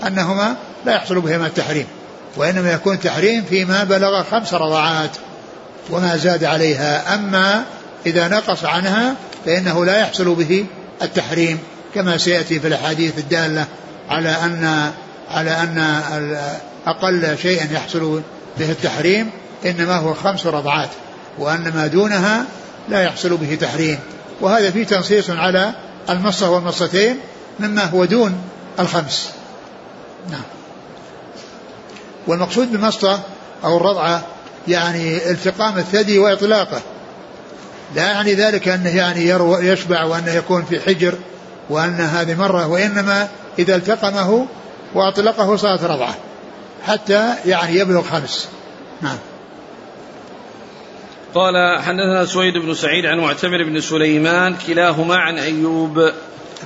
B: أنهما لا يحصل بهما التحريم وإنما يكون التحريم فيما بلغ خمس رضعات وما زاد عليها. أما إذا نقص عنها فإنه لا يحصل به التحريم كما سيأتي في الأحاديث الدالة على أن على أن أقل شيء يحصل به التحريم إنما هو خمس رضعات وأن ما دونها لا يحصل به تحريم. وهذا فيه تنصيص على المصة والمصتين مما هو دون الخمس. نعم. والمقصود بالمصة أو الرضعة يعني التقام الثدي وإطلاقه. لا يعني ذلك أنه يعني يروى يشبع وأنه يكون في حجر وأن هذه مرة وإنما إذا التقمه وأطلقه صارت رضعة. حتى يعني يبلغ خمس. نعم.
A: قال حدثنا سويد بن سعيد عن معتمر بن سليمان كلاهما عن أيوب.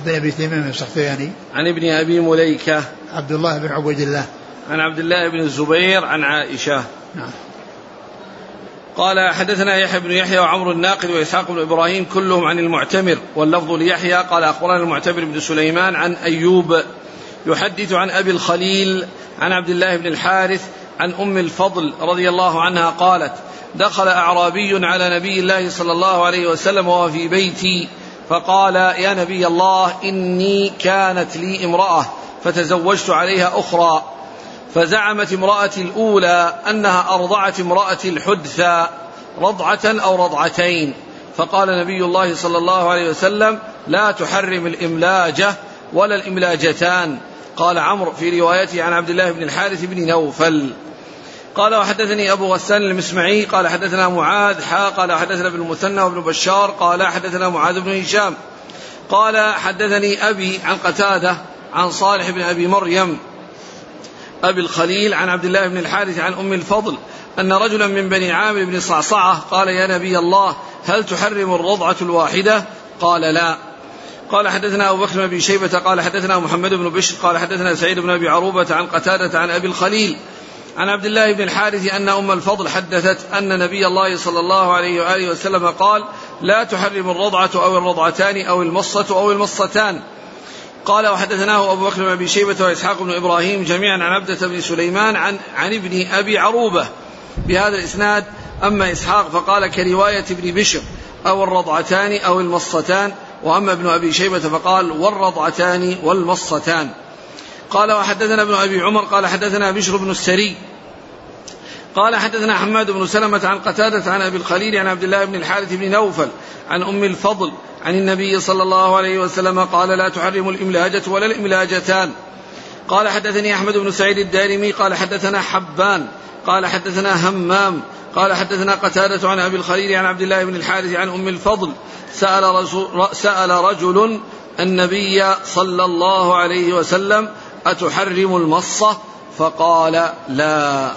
B: بن أبي تيمية السختياني
A: عن ابن أبي مليكة.
B: عبد الله بن عبيد الله.
A: عن عبد الله بن الزبير عن عائشة.
B: نعم.
A: قال حدثنا يحيى بن يحيى وعمر الناقد وإسحاق بن إبراهيم كلهم عن المعتمر واللفظ ليحيى قال أخبرنا المعتمر بن سليمان عن أيوب يحدث عن أبي الخليل عن عبد الله بن الحارث عن أم الفضل رضي الله عنها قالت دخل أعرابي على نبي الله صلى الله عليه وسلم وهو في بيتي فقال يا نبي الله إني كانت لي امرأة فتزوجت عليها أخرى. فزعمت امرأتي الأولى أنها أرضعت امرأتي الحدثى رضعة أو رضعتين. فقال نبي الله صلى الله عليه وسلم لا تحرم الإملاجة ولا الإملاجتان. قال عمرو في روايته عن عبد الله بن الحارث بن نوفل. قال وحدثني أبو غسان المسمعي. قال حدثنا معاذ حا قال حدثنا ابن المثنى وابن بشار. قال حدثنا معاذ بن هشام. قال حدثني أبي عن قتادة عن صالح بن أبي مريم. أبي الخليل عن عبد الله بن الحارث عن أم الفضل أن رجلا من بني عامر بن صعصعة قال يا نبي الله هل تحرم الرضعة الواحدة؟ قال لا. قال حدثنا أبو بكر بن شيبة قال حدثنا محمد بن بشر قال حدثنا سعيد بن أبي عروبة عن قتادة عن أبي الخليل عن عبد الله بن الحارث أن أم الفضل حدثت أن نبي الله صلى الله عليه وآله وسلم قال لا تحرم الرضعة أو الرضعتان أو المصة أو المصتان. قال وحدثناه أبو بكر بن أبي شيبة وإسحاق بن إبراهيم جميعا عن عبدة بن سليمان عن, عن ابن أبي عروبة بهذا الإسناد. أما إسحاق فقال كرواية ابن بشر أو الرضعتان أو المصتان وأما ابن أبي شيبة فقال والرضعتان والمصتان قال وحدثنا ابن أبي عمر قال حدثنا بشر بن السري. قال حدثنا حماد بن سلمة عن قتادة عن أبي الخليل عن عبد الله بن الحارث بن نوفل عن أم الفضل عن النبي صلى الله عليه وسلم قال لا تحرم الإملاجة ولا الإملاجتان. قال حدثني أحمد بن سعيد الدارمي قال حدثنا حبان قال حدثنا همام قال حدثنا قتادة عن أبي الخليل عن عبد الله بن الحارث عن أم الفضل. سأل, رسول سأل رجل النبي صلى الله عليه وسلم أتحرم المصة فقال لا.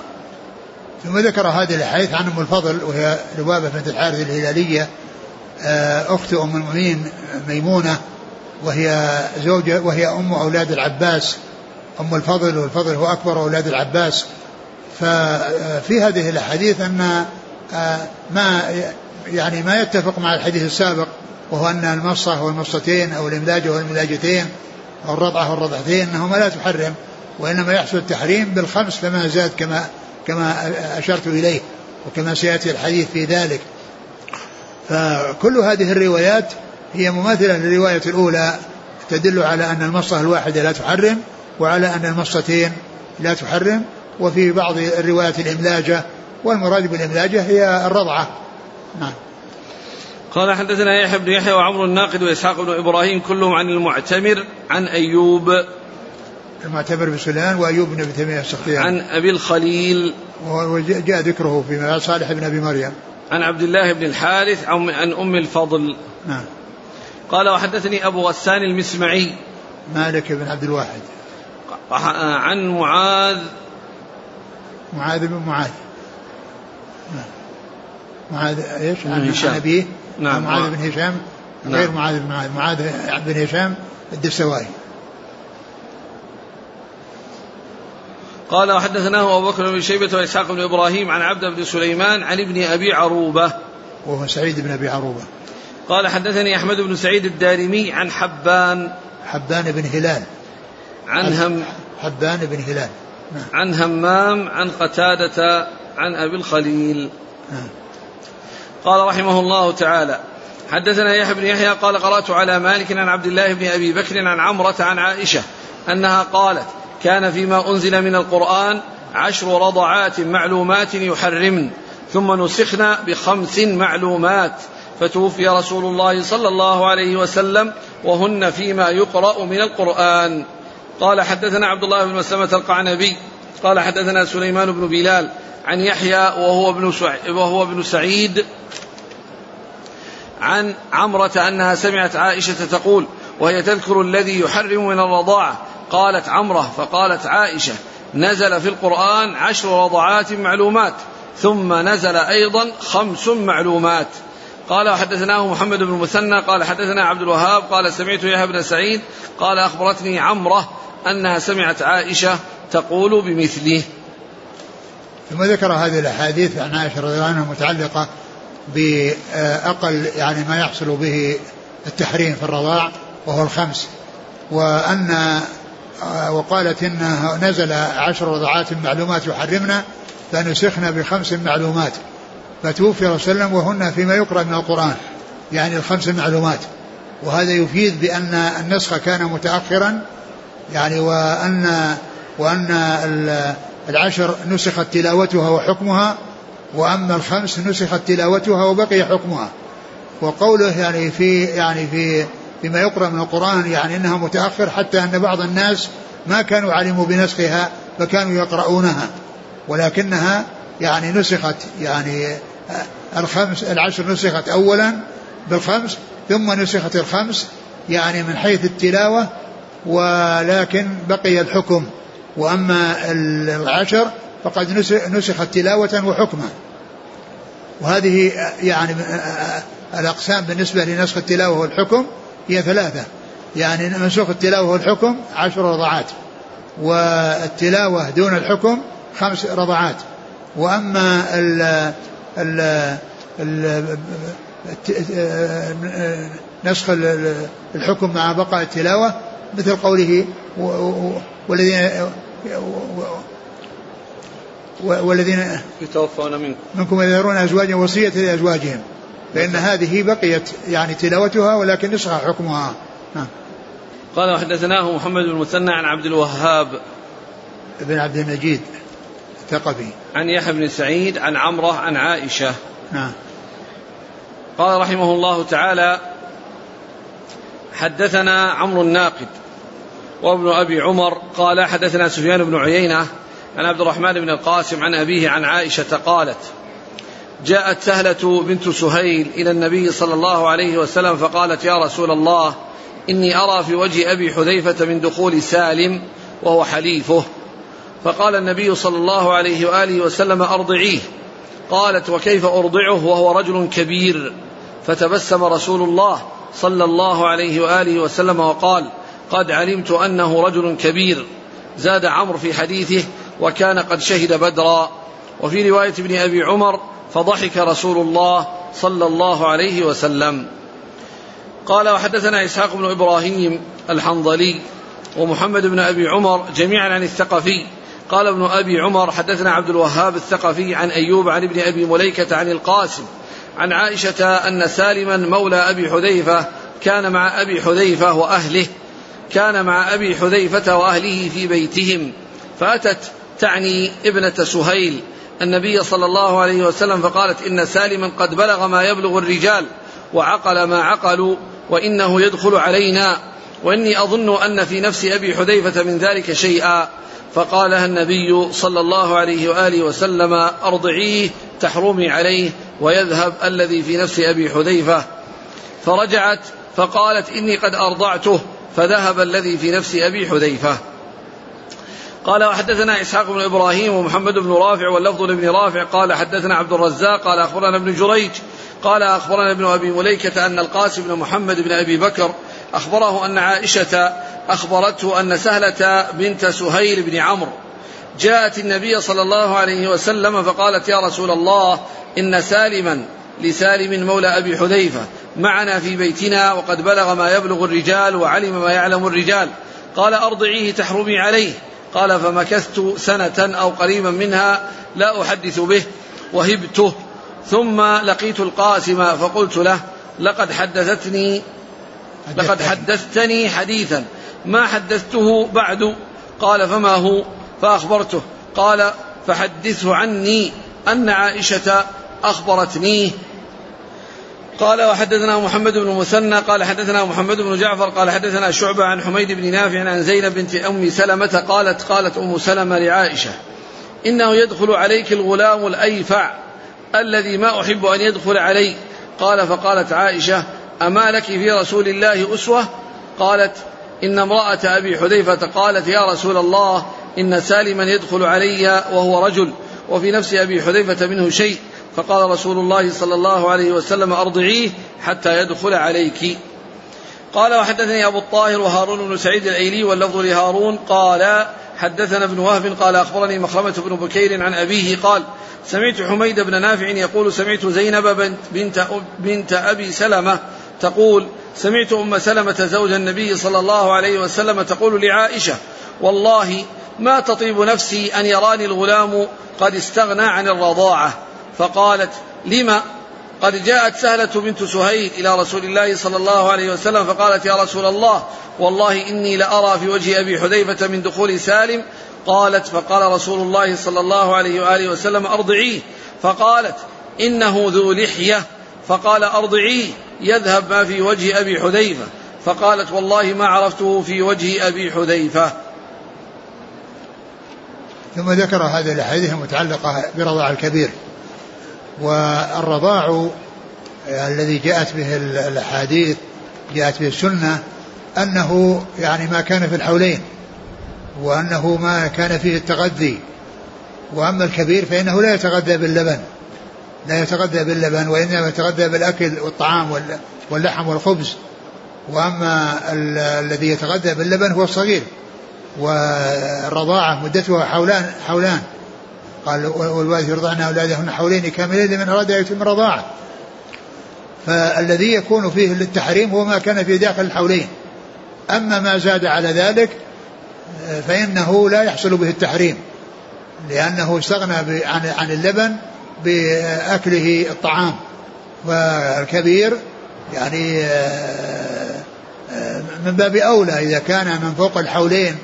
B: ثم ذكر هذه الحديث عن أم الفضل وهي لبابه بنت الحارث الهلالية آه، أخت أم المؤمنين ميمونة وهي زوجة وهي أم أولاد العباس. أم الفضل والفضل هو أكبر أولاد العباس. ففي هذه الأحاديث أن آه، ما يعني ما يتفق مع الحديث السابق وهو أن المصه والمصتين أو الإملاج والإملاجتين أو الرضعه والرضعتين أنهما لا تحرم وإنما يحصل التحريم بالخمس فما زاد كما كما أشرت إليه وكما سيأتي الحديث في ذلك. فكل هذه الروايات هي مماثلة للرواية الأولى تدل على أن المصه الواحدة لا تحرم وعلى أن المصتين لا تحرم وفي بعض الروايات الإملاجة والمراد بالإملاجة هي الرضعة. نعم.
A: قال حدثنا يحيى بن يحيى وعمر الناقد وإسحاق بن إبراهيم كلهم عن المعتمر عن أيوب.
B: المعتمر بن سليمان وأيوب بن تيمية السختياني.
A: عن أبي الخليل.
B: وجاء ذكره في صالح بن أبي مريم.
A: عن عبد الله بن الحارث عن أم الفضل.
B: نعم.
A: قال وحدثني أبو غسان المسمعي.
B: مالك بن عبد الواحد.
A: عن معاذ.
B: معاذ بن معاذ. نعم. معاذ إيش؟ عن هشام. أبيه. نعم. معاذ بن هشام. نعم. غير معاذ بن معاذ. معاذ بن هشام الدستوائي
A: قال وحدثناه أبو بكر بن شيبة وإسحاق بن إبراهيم عن عبد بن سليمان عن ابن أبي عروبة.
B: وهو سعيد بن أبي عروبة.
A: قال حدثني أحمد بن سعيد الدارمي عن حبان.
B: حبان بن هلال.
A: عن هم
B: حبان بن هلال.
A: نعم. عن همام عن قتادة عن أبي الخليل. نعم. قال رحمه الله تعالى حدثنا يحيى بن يحيى قال قرأت على مالك عن عبد الله بن أبي بكر عن عمرة عن عائشة أنها قالت كان فيما أنزل من القرآن عشر رضعات معلومات يحرمن ثم نسخنا بخمس معلومات. فتوفي رسول الله صلى الله عليه وسلم وهن فيما يقرأ من القرآن. قال حدثنا عبد الله بن مسلمة القعنبي قال حدثنا سليمان بن بلال عن يحيى وهو ابن وهو ابن سعيد عن عمرة أنها سمعت عائشة تقول وهي تذكر الذي يحرم من الرضاعة قالت عمرة فقالت عائشة نزل في القرآن عشر رضعات معلومات ثم نزل أيضا خمس معلومات. قال وحدثناه محمد بن المثنى قال حدثنا عبد الوهاب قال سمعت يحيى بن سعيد قال أخبرتني عمرة أنها سمعت عائشة تقول بمثله.
B: ثم ذكر هذه الأحاديث عن عائشة رضي الله عنها متعلقة بأقل يعني ما يحصل به التحريم في الرضاع وهو الخمس وأن وقالت إنه نزل عشر رضعات معلومات يحرمنا فنسخنا بخمس معلومات. فتوفي رسول الله وهن فيما يقرأ من القرآن يعني الخمس معلومات. وهذا يفيد بأن النسخ كان متأخرا يعني وأن وأن العشر نسخت تلاوتها وحكمها وأما الخمس نسخت تلاوتها وبقي حكمها. وقوله يعني في يعني في فيما يقرأ من القرآن يعني أنها متأخر حتى أن بعض الناس ما كانوا علموا بنسخها فكانوا يقرؤونها. ولكنها يعني نسخت يعني الخمس العشر نسخت أولا بالخمس ثم نسخت الخمس يعني من حيث التلاوة ولكن بقي الحكم. وأما العشر فقد نسخت تلاوة وحكما وهذه يعني الأقسام بالنسبة لنسخ التلاوة والحكم هي ثلاثة. يعني منسوخ التلاوة والحكم عشر رضعات والتلاوة دون الحكم خمس رضعات. وأما ال ال ال نسخ الحكم مع بقاء التلاوة مثل قوله والذين والذين
A: يتوفون منكم.
B: منكم يذرون أزواجا وصية لأزواجهم. فإن هذه بقيت يعني تلاوتها ولكن نسخ حكمها. نعم.
A: قال وحدثناه محمد بن المثنى عن عبد الوهاب
B: بن عبد المجيد الثقفي.
A: عن يحيى بن سعيد عن عمرة عن عائشة.
B: نعم.
A: قال رحمه الله تعالى حدثنا عمرو الناقد وابن أبي عمر قال حدثنا سفيان بن عيينة عن عبد الرحمن بن القاسم عن أبيه عن عائشة قالت جاءت سهلة بنت سهيل إلى النبي صلى الله عليه وسلم فقالت يا رسول الله إني أرى في وجه أبي حذيفة من دخول سالم وهو حليفه. فقال النبي صلى الله عليه وآله وسلم أرضعيه. قالت وكيف أرضعه؟ وهو رجل كبير. فتبسم رسول الله صلى الله عليه وآله وسلم وقال قد علمت أنه رجل كبير. زاد عمرو في حديثه وكان قد شهد بدرا. وفي رواية ابن أبي عمر فضحك رسول الله صلى الله عليه وسلم. قال وحدثنا إسحاق بن إبراهيم الحنظلي ومحمد بن أبي عمر جميعا عن الثقفي. قال ابن أبي عمر حدثنا عبد الوهاب الثقفي عن أيوب عن ابن أبي مليكة عن القاسم عن عائشة أن سالما مولى أبي حذيفة كان مع أبي حذيفة وأهله كان مع أبي حذيفة وأهله في بيتهم فأتت تعني ابنة سهيل. النبي صلى الله عليه وسلم فقالت إن سالما قد بلغ ما يبلغ الرجال وعقل ما عقلوا وإنه يدخل علينا وإني أظن أن في نفس أبي حذيفة من ذلك شيئا. فقالها النبي صلى الله عليه وآله وسلم أرضعيه تحرمي عليه ويذهب الذي في نفس أبي حذيفة. فرجعت فقالت إني قد أرضعته فذهب الذي في نفس أبي حذيفة. قال وحدثنا إسحاق بن إبراهيم ومحمد بن رافع واللفظ لابن رافع. قال حدثنا عبد الرزاق قال أخبرنا ابن جريج قال أخبرنا ابن أبي مليكة أن القاسم بن محمد بن أبي بكر أخبره أن عائشة أخبرته أن سهلة بنت سهيل بن عمرو جاءت النبي صلى الله عليه وسلم فقالت يا رسول الله إن سالما لسالم مولى أبي حذيفة معنا في بيتنا وقد بلغ ما يبلغ الرجال وعلم ما يعلم الرجال. قال أرضعيه تحرمي عليه. قال فمكثت سنة أو قريبا منها لا أحدث به وهبته. ثم لقيت القاسم فقلت له لقد حدثتني لقد حدثتني. حديثا. ما حدثته بعد؟ قال فما هو؟ فأخبرته. قال فحدثه عني أن عائشة أخبرتنيه قال وحدثنا محمد بن المثنى قال حدثنا محمد بن جعفر قال حدثنا شعبة عن حميد بن نافع عن زينب بنت أم سلمة قالت قالت أم سلمة لعائشة إنه يدخل عليك الغلام الأيفع الذي ما أحب أن يدخل علي. قال فقالت عائشة أما لك في رسول الله أسوة؟ قالت إن امرأة أبي حذيفة قالت يا رسول الله إن سالما يدخل علي وهو رجل وفي نفس أبي حذيفة منه شيء. فقال رسول الله صلى الله عليه وسلم أرضعيه حتى يدخل عليك. قال وحدثني أبو الطاهر وهارون بن سعيد الأيلي واللفظ لهارون قال حدثنا ابن وهب قال أخبرني مخرمة بن بكير عن أبيه قال سمعت حميد بن نافع يقول سمعت زينب بنت, بنت, أبي سلمة تقول سمعت أم سلمة زوج النبي صلى الله عليه وسلم تقول لعائشة والله ما تطيب نفسي أن يراني الغلام قد استغنى عن الرضاعة. فقالت لما؟ قد جاءت سهلة بنت سهيل إلى رسول الله صلى الله عليه وسلم فقالت يا رسول الله والله إني لأرى في وجه أبي حذيفة من دخول سالم. قالت فقال رسول الله صلى الله عليه وآله وسلم أرضعيه. فقالت إنه ذو لحية. فقال أرضعيه يذهب ما في وجه أبي حذيفة. فقالت والله ما عرفته في وجه أبي حذيفة.
B: ثم ذكر هذه الأحاديث المتعلقة برضاع الكبير. والرضاع الذي جاءت به الأحاديث جاءت به السنة أنه يعني ما كان في الحولين وأنه ما كان فيه التغذي. وأما الكبير فإنه لا يتغذى باللبن لا يتغذى باللبن وإنما يتغذى بالأكل والطعام واللحم والخبز. وأما الذي يتغذى باللبن هو الصغير والرضاعة مدتها حولان حولان. قال والوالد يرضعن أولادهن حولين كاملين لمن أراد أن يتم الرضاعة فالذي يكون فيه للتحريم هو ما كان في داخل الحولين. أما ما زاد على ذلك فإنه لا يحصل به التحريم لأنه استغنى عن عن اللبن بأكله الطعام. والكبير يعني من باب أولى إذا كان من فوق الحولين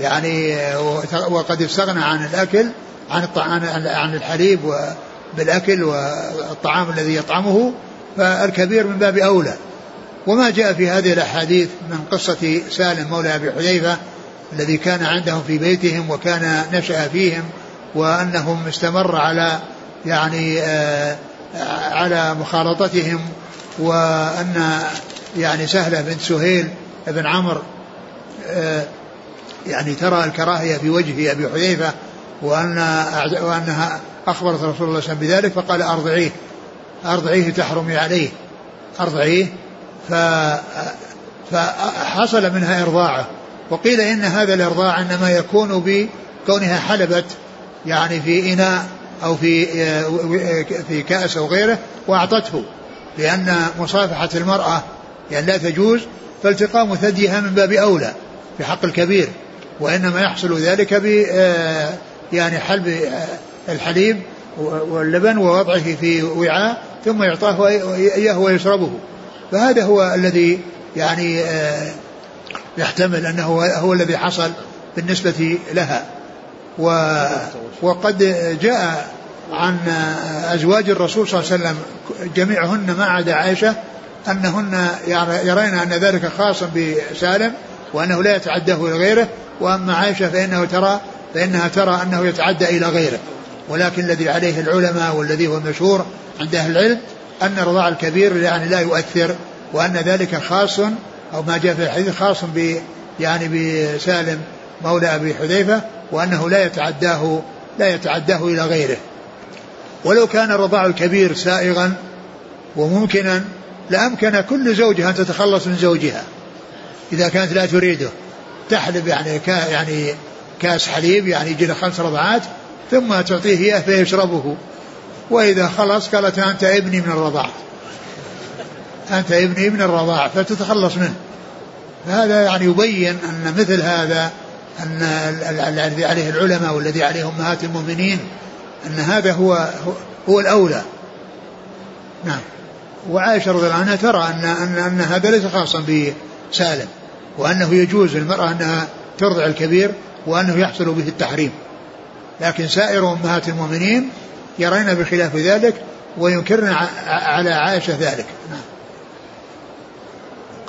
B: يعني وقد استغنى عن الأكل عن عن الحليب بالأكل والطعام الذي يطعمه فالكبير من باب أولى. وما جاء في هذه الأحاديث من قصة سالم مولى أبي حذيفة الذي كان عندهم في بيتهم وكان نشأ فيهم وأنهم استمر على يعني آه على مخالطتهم وأن يعني سهلة بنت سهيل بن عمرو آه يعني ترى الكراهية في وجه أبي حذيفة وأن وأنها أخبرت رسول الله صلى الله عليه وسلم بذلك فقال أرضعيه. أرضعيه تحرمي عليه. أرضعيه. ف فحصل منها إرضاعه. وقيل إن هذا الإرضاع إنما يكون بكونها حلبت يعني في إناء أو في في كأس أو غيره وأعطته. لأن مصافحة المرأة يعني لا تجوز فالتقام ثديها من باب أولى في حق الكبير. وإنما يحصل ذلك ب يعني حلب الحليب واللبن ووضعه في وعاء ثم يعطاه إياه ويشربه. فهذا هو الذي يعني يحتمل أنه هو الذي حصل بالنسبة لها. وقد جاء عن أزواج الرسول صلى الله عليه وسلم جميعهن ما عدا عائشة أنهن يرين أن ذلك خاص بسالم وأنه لا يتعداه إلى غيره وأما عائشة فإنه ترى فإنها ترى أنه يتعدى إلى غيره. ولكن الذي عليه العلماء والذي هو مشهور عند أهل العلم أن الرضاع الكبير يعني لا يؤثر وأن ذلك خاص أو ما جاء في الحديث خاص ب يعني بسالم مولى أبي حذيفة وأنه لا يتعداه لا يتعداه إلى غيره. ولو كان الرضاع الكبير سائغا وممكنا لأمكن كل زوجها أن تتخلص من زوجها إذا كانت لا تريده. تحلب يعني يعني كاس حليب يعني يجي له خمس رضعات ثم تعطيه إياه فيشربه. وإذا خلص قالت أنت ابني من الرضاعة. أنت ابني من الرضاعة فتتخلص منه. هذا يعني يبين أن مثل هذا أن الذي عليه العلماء والذي عليه أمهات المؤمنين أن هذا هو هو الأولى. نعم. وعائشة رضي الله عنها ترى أن أن أن هذا ليس خاصا بسالم وأنه يجوز للمرأة أنها ترضع الكبير وأنه يحصل به التحريم. لكن سائر أمهات المؤمنين يرين بخلاف ذلك وينكرن على عائشة ذلك. نعم.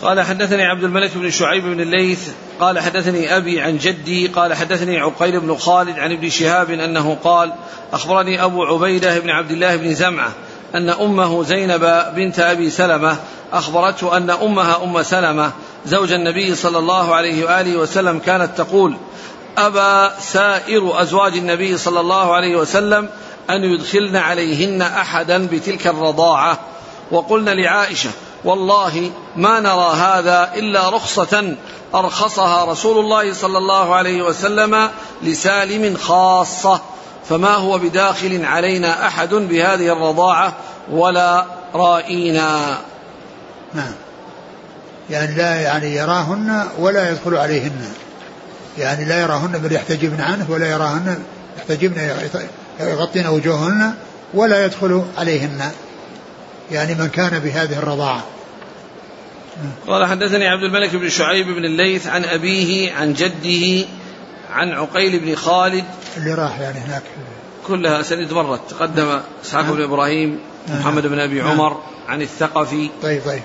A: قال حدثني عبد الملك بن شعيب بن الليث قال حدثني أبي عن جدي قال حدثني عقيل بن خالد عن ابن شهاب أنه قال أخبرني أبو عبيدة بن عبد الله بن زمعة أن أمه زينب بنت أبي سلمة أخبرته أن أمها أم سلمة زوج النبي صلى الله عليه وآله وسلم كانت تقول أبى سائر أزواج النبي صلى الله عليه وسلم أن يدخلن عليهن أحدا بتلك الرضاعة. وقلن لعائشة والله ما نرى هذا إلا رخصة أرخصها رسول الله صلى الله عليه وسلم لسالم خاصة. فما هو بداخل علينا أحد بهذه الرضاعة ولا رائينا.
B: نعم. يعني لا يعني يراهن ولا يدخل عليهن. يعني لا يراهن بل يحتجبن عنه ولا يراهن يحتجبن يغطين وجوههن ولا يدخل عليهن. يعني من كان بهذه الرضاعة.
A: قال حدثني عبد الملك بن شعيب بن الليث عن أبيه عن جده عن عقيل بن خالد.
B: اللي راح يعني هناك.
A: كلها أسانيد مرت. تقدم إسحاق بن إبراهيم محمد بن أبي عمر عن الثقفي.
B: طيب طيب.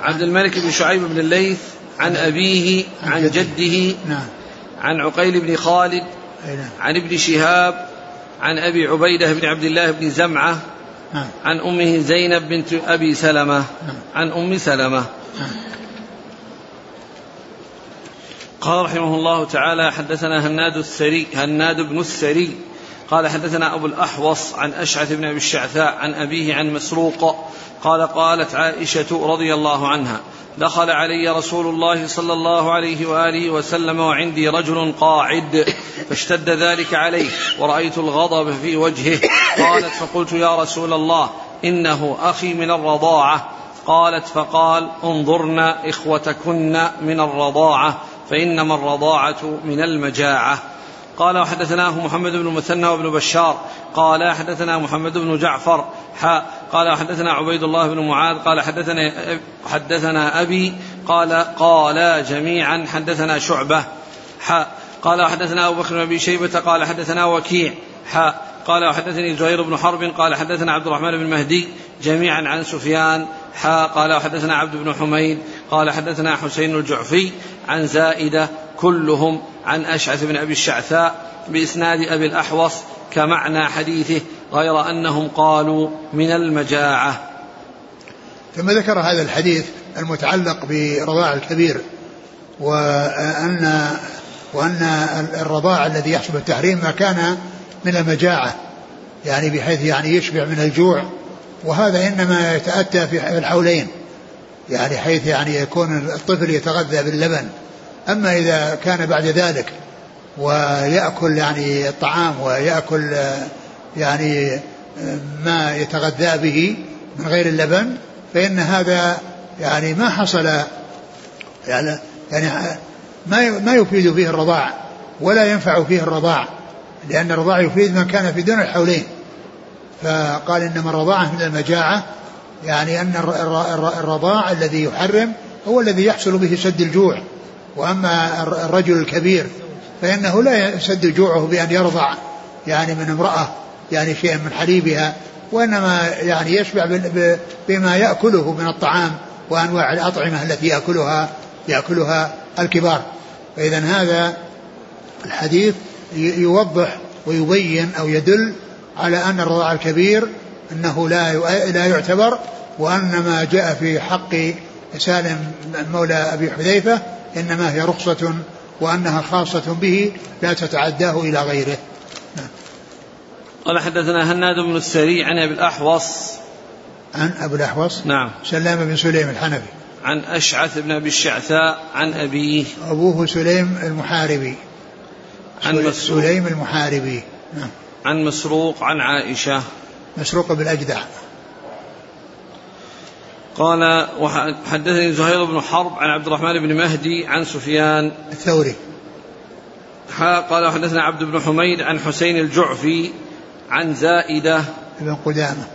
A: عبد الملك بن شعيب بن الليث عن أبيه عن جده
B: نعم
A: عن عقيل بن خالد
B: نعم.
A: عن ابن شهاب عن أبي عبيدة بن عبد الله بن زمعة
B: نعم.
A: عن أمه زينب بنت أبي سلمة. عن أم سلمة قال رحمه الله تعالى حدثنا هناد السري هناد بن السري قال حدثنا أبو الأحوص عن أشعث بن أبي الشعثاء عن أبيه عن مسروق قال قالت عائشة رضي الله عنها دخل علي رسول الله صلى الله عليه وآله وسلم وعندي رجل قاعد فاشتد ذلك عليه ورأيت الغضب في وجهه قالت فقلت يا رسول الله إنه أخي من الرضاعة. قالت فقال انظرن إخوتكن من الرضاعة فإنما الرضاعة من المجاعة. قال وحدثناه محمد بن المثنى وابن بشار قال حدثنا محمد بن جعفر حاء قال حدثنا عبيد الله بن معاذ قال حدثنا حدثنا أبي قال قال جميعا حدثنا شعبة حاء قال حدثنا أبو بكر بن أبي شيبة قال حدثنا وكيع حاء قال وحدثني زهير بن حرب قال حدثنا عبد الرحمن بن مهدي جميعا عن سفيان حاء قال وحدثنا عبد بن حميد قال حدثنا حسين الجعفي عن زائدة كلهم عن أشعث بن أبي الشعثاء بإسناد أبي الأحوص كمعنى حديثه غير أنهم قالوا من المجاعة.
B: ثم ذكر هذا الحديث المتعلق برضاع الكبير وأن وأن الرضاع الذي يحصل التحريم ما كان من المجاعة يعني بحيث يعني يشبع من الجوع وهذا إنما يتأتى في الحولين يعني حيث يعني يكون الطفل يتغذى باللبن أما إذا كان بعد ذلك ويأكل يعني الطعام ويأكل يعني ما يتغذى به من غير اللبن فإن هذا يعني ما حصل يعني يعني ما ما يفيد فيه الرضاع ولا ينفع فيه الرضاع لأن الرضاع يفيد من كان في دون الحولين. فقال إنما الرضاعة من المجاعة يعني أن الرضاع الذي يحرم هو الذي يحصل به سد الجوع. وأما الرجل الكبير فإنه لا يسد جوعه بأن يرضع يعني من امرأة يعني شيئا من حليبها وإنما يعني يشبع بما يأكله من الطعام وأنواع الأطعمة التي يأكلها يأكلها الكبار. فإذا هذا الحديث يوضح ويبين أو يدل على أن الرضاع الكبير أنه لا لا يعتبر وأن ما جاء في حق سالم مولى أبي حذيفة إنما هي رخصة وأنها خاصة به لا تتعداه إلى غيره.
A: قال حدثنا هناد بن السري عن أبي الأحوص.
B: عن أبي الأحوص؟
A: نعم.
B: سلام بن سليم
A: الحنفي. عن أشعث بن أبي الشعثاء عن أبيه
B: أبوه سليم المحاربي. عن سليم المحاربي. نعم.
A: عن مسروق عن عائشة.
B: مسروق بالأجدع
A: قال وحدثني زهير بن حرب عن عبد الرحمن بن مهدي عن سفيان.
B: الثوري.
A: قال حدثنا عبد بن حميد عن حسين الجعفي عن زائدة.
B: بن قدامة.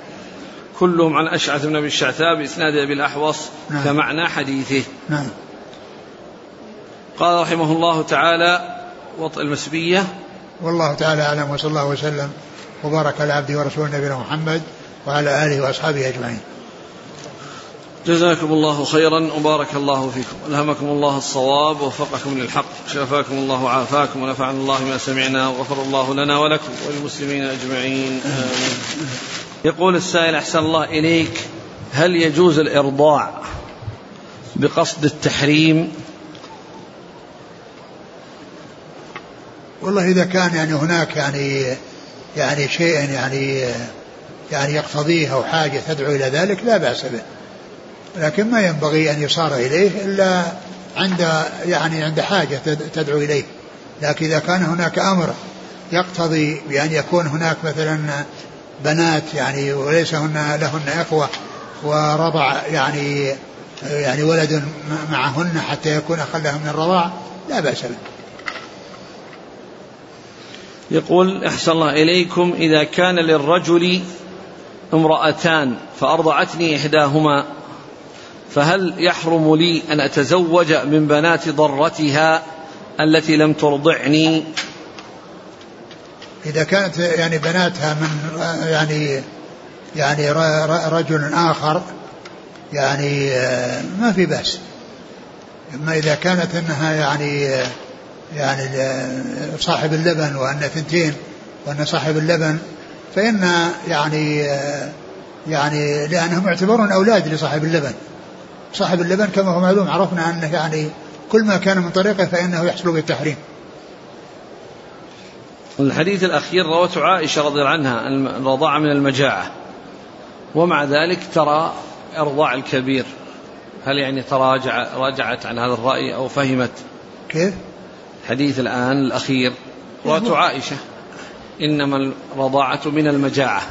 A: كلهم عن أشعث بن أبي الشعثاء بإسناد أبي الأحوص نعم. كمعنى حديثه.
B: نعم.
A: قال رحمه الله تعالى وطء المسبية.
B: والله تعالى أعلم وصلى الله وسلم وبارك على عبده ورسوله نبينا محمد وعلى آله وأصحابه أجمعين.
A: جزاكم الله خيرا وبارك الله فيكم. ألهمكم الله الصواب ووفقكم للحق. شفاكم الله وعافاكم ونفعنا الله ما سمعنا وغفر الله لنا ولكم وللمسلمين أجمعين. آمين. يقول السائل أحسن الله إليك هل يجوز الإرضاع بقصد التحريم؟
B: والله إذا كان يعني هناك يعني يعني شيء يعني يعني يقتضيه أو حاجة تدعو إلى ذلك لا بأس به. لكن ما ينبغي أن يصار إليه إلا عند يعني عند حاجة تدعو إليه. لكن إذا كان هناك أمر يقتضي بأن يكون هناك مثلا بنات يعني وليس هن لهن إخوة ورضع يعني يعني ولد معهن حتى يكون أقلهم من الرضاع لا بأس به.
A: يقول أحسن الله إليكم إذا كان للرجل امرأتان فأرضعتني إحداهما. فهل يحرم لي أن أتزوج من بنات ضرتها التي لم ترضعني؟
B: إذا كانت يعني بناتها من يعني يعني رجل آخر يعني ما في بأس. أما إذا كانت أنها يعني يعني صاحب اللبن وأن ثنتين وأن صاحب اللبن فإن يعني يعني لأنهم يعتبرون أولاد لصاحب اللبن. صاحب اللبن كما هو معلوم عرفنا أنه يعني كل ما كان من طريقه فإنه يحصل بالتحريم
A: الحديث الأخير روته عائشة رضي الله عنها الرضاعة من المجاعة. ومع ذلك ترى إرضاع الكبير. هل يعني تراجع راجعت عن هذا الرأي أو فهمت؟
B: كيف؟
A: حديث الآن الأخير رواة عائشة. إنما الرضاعة من المجاعة.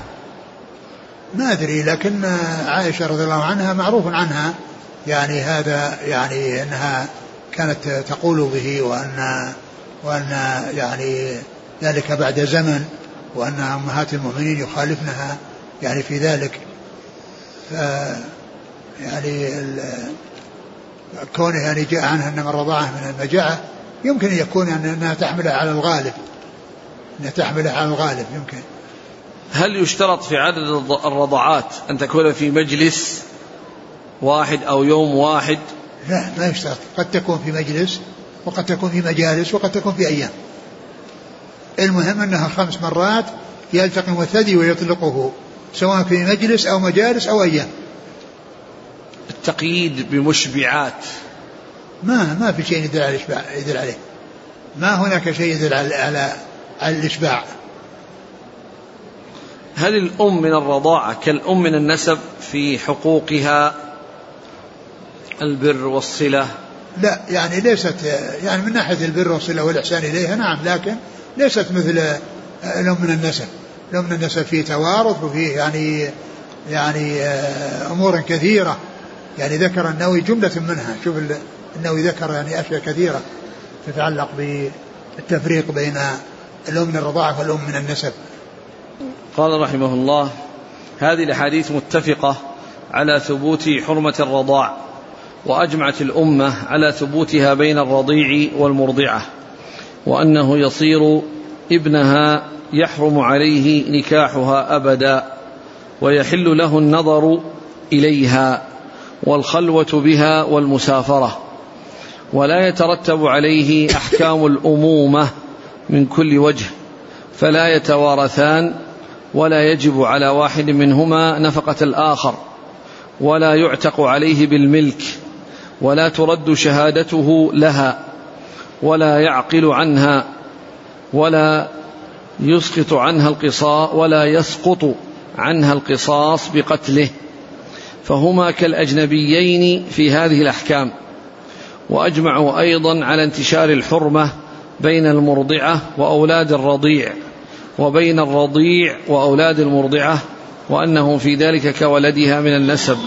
B: ما أدري لكن عائشة رضي الله عنها معروف عنها يعني هذا يعني أنها كانت تقول به وأن وأن يعني ذلك بعد زمن وأن أمهات المؤمنين يخالفنها يعني في ذلك. ف يعني كونه يعني جاء عنها أنما الرضاعة من المجاعة يمكن أن يكون أنها تحملها على الغالب. أنها تحملها على الغالب يمكن.
A: هل يشترط في عدد الرضعات أن تكون في مجلس واحد أو يوم واحد.
B: لا ما يشترط. قد تكون في مجلس وقد تكون في مجالس وقد تكون في أيام. المهم أنها خمس مرات يلتقم الثدي ويطلقه سواء في مجلس أو مجالس أو أيام.
A: التقييد بمشبعات.
B: ما ما في شيء يدل على الإشباع يدل عليه. ما هناك شيء يدل على على, على الإشباع.
A: هل الأم من الرضاعة كالأم من النسب في حقوقها؟ البر والصلة.
B: لا يعني ليست يعني من ناحية البر والصلة والإحسان إليها نعم لكن ليست مثل الأم من النسب. الأم من النسب فيه توارث وفيه يعني يعني أمور كثيرة. يعني ذكر النووي جملة منها. شوف انه ذكر يعني أشياء كثيرة تتعلق بالتفريق بين الأم من الرضاعة والأم من النسب.
A: قال رحمه الله: هذه الأحاديث متفقة على ثبوت حرمة الرضاع. وأجمعت الأمة على ثبوتها بين الرضيع والمرضعة وأنه يصير ابنها يحرم عليه نكاحها أبدا ويحل له النظر إليها والخلوة بها والمسافرة ولا يترتب عليه أحكام الأمومة من كل وجه فلا يتوارثان ولا يجب على واحد منهما نفقة الآخر ولا يعتق عليه بالملك ولا ترد شهادته لها ولا يعقل عنها ولا يسقط عنها القصاص ولا يسقط عنها القصاص بقتله. فهما كالأجنبيين في هذه الأحكام. واجمعوا أيضا على انتشار الحرمة بين المرضعة وأولاد الرضيع وبين الرضيع وأولاد المرضعة وأنه في ذلك كولدها من النسب.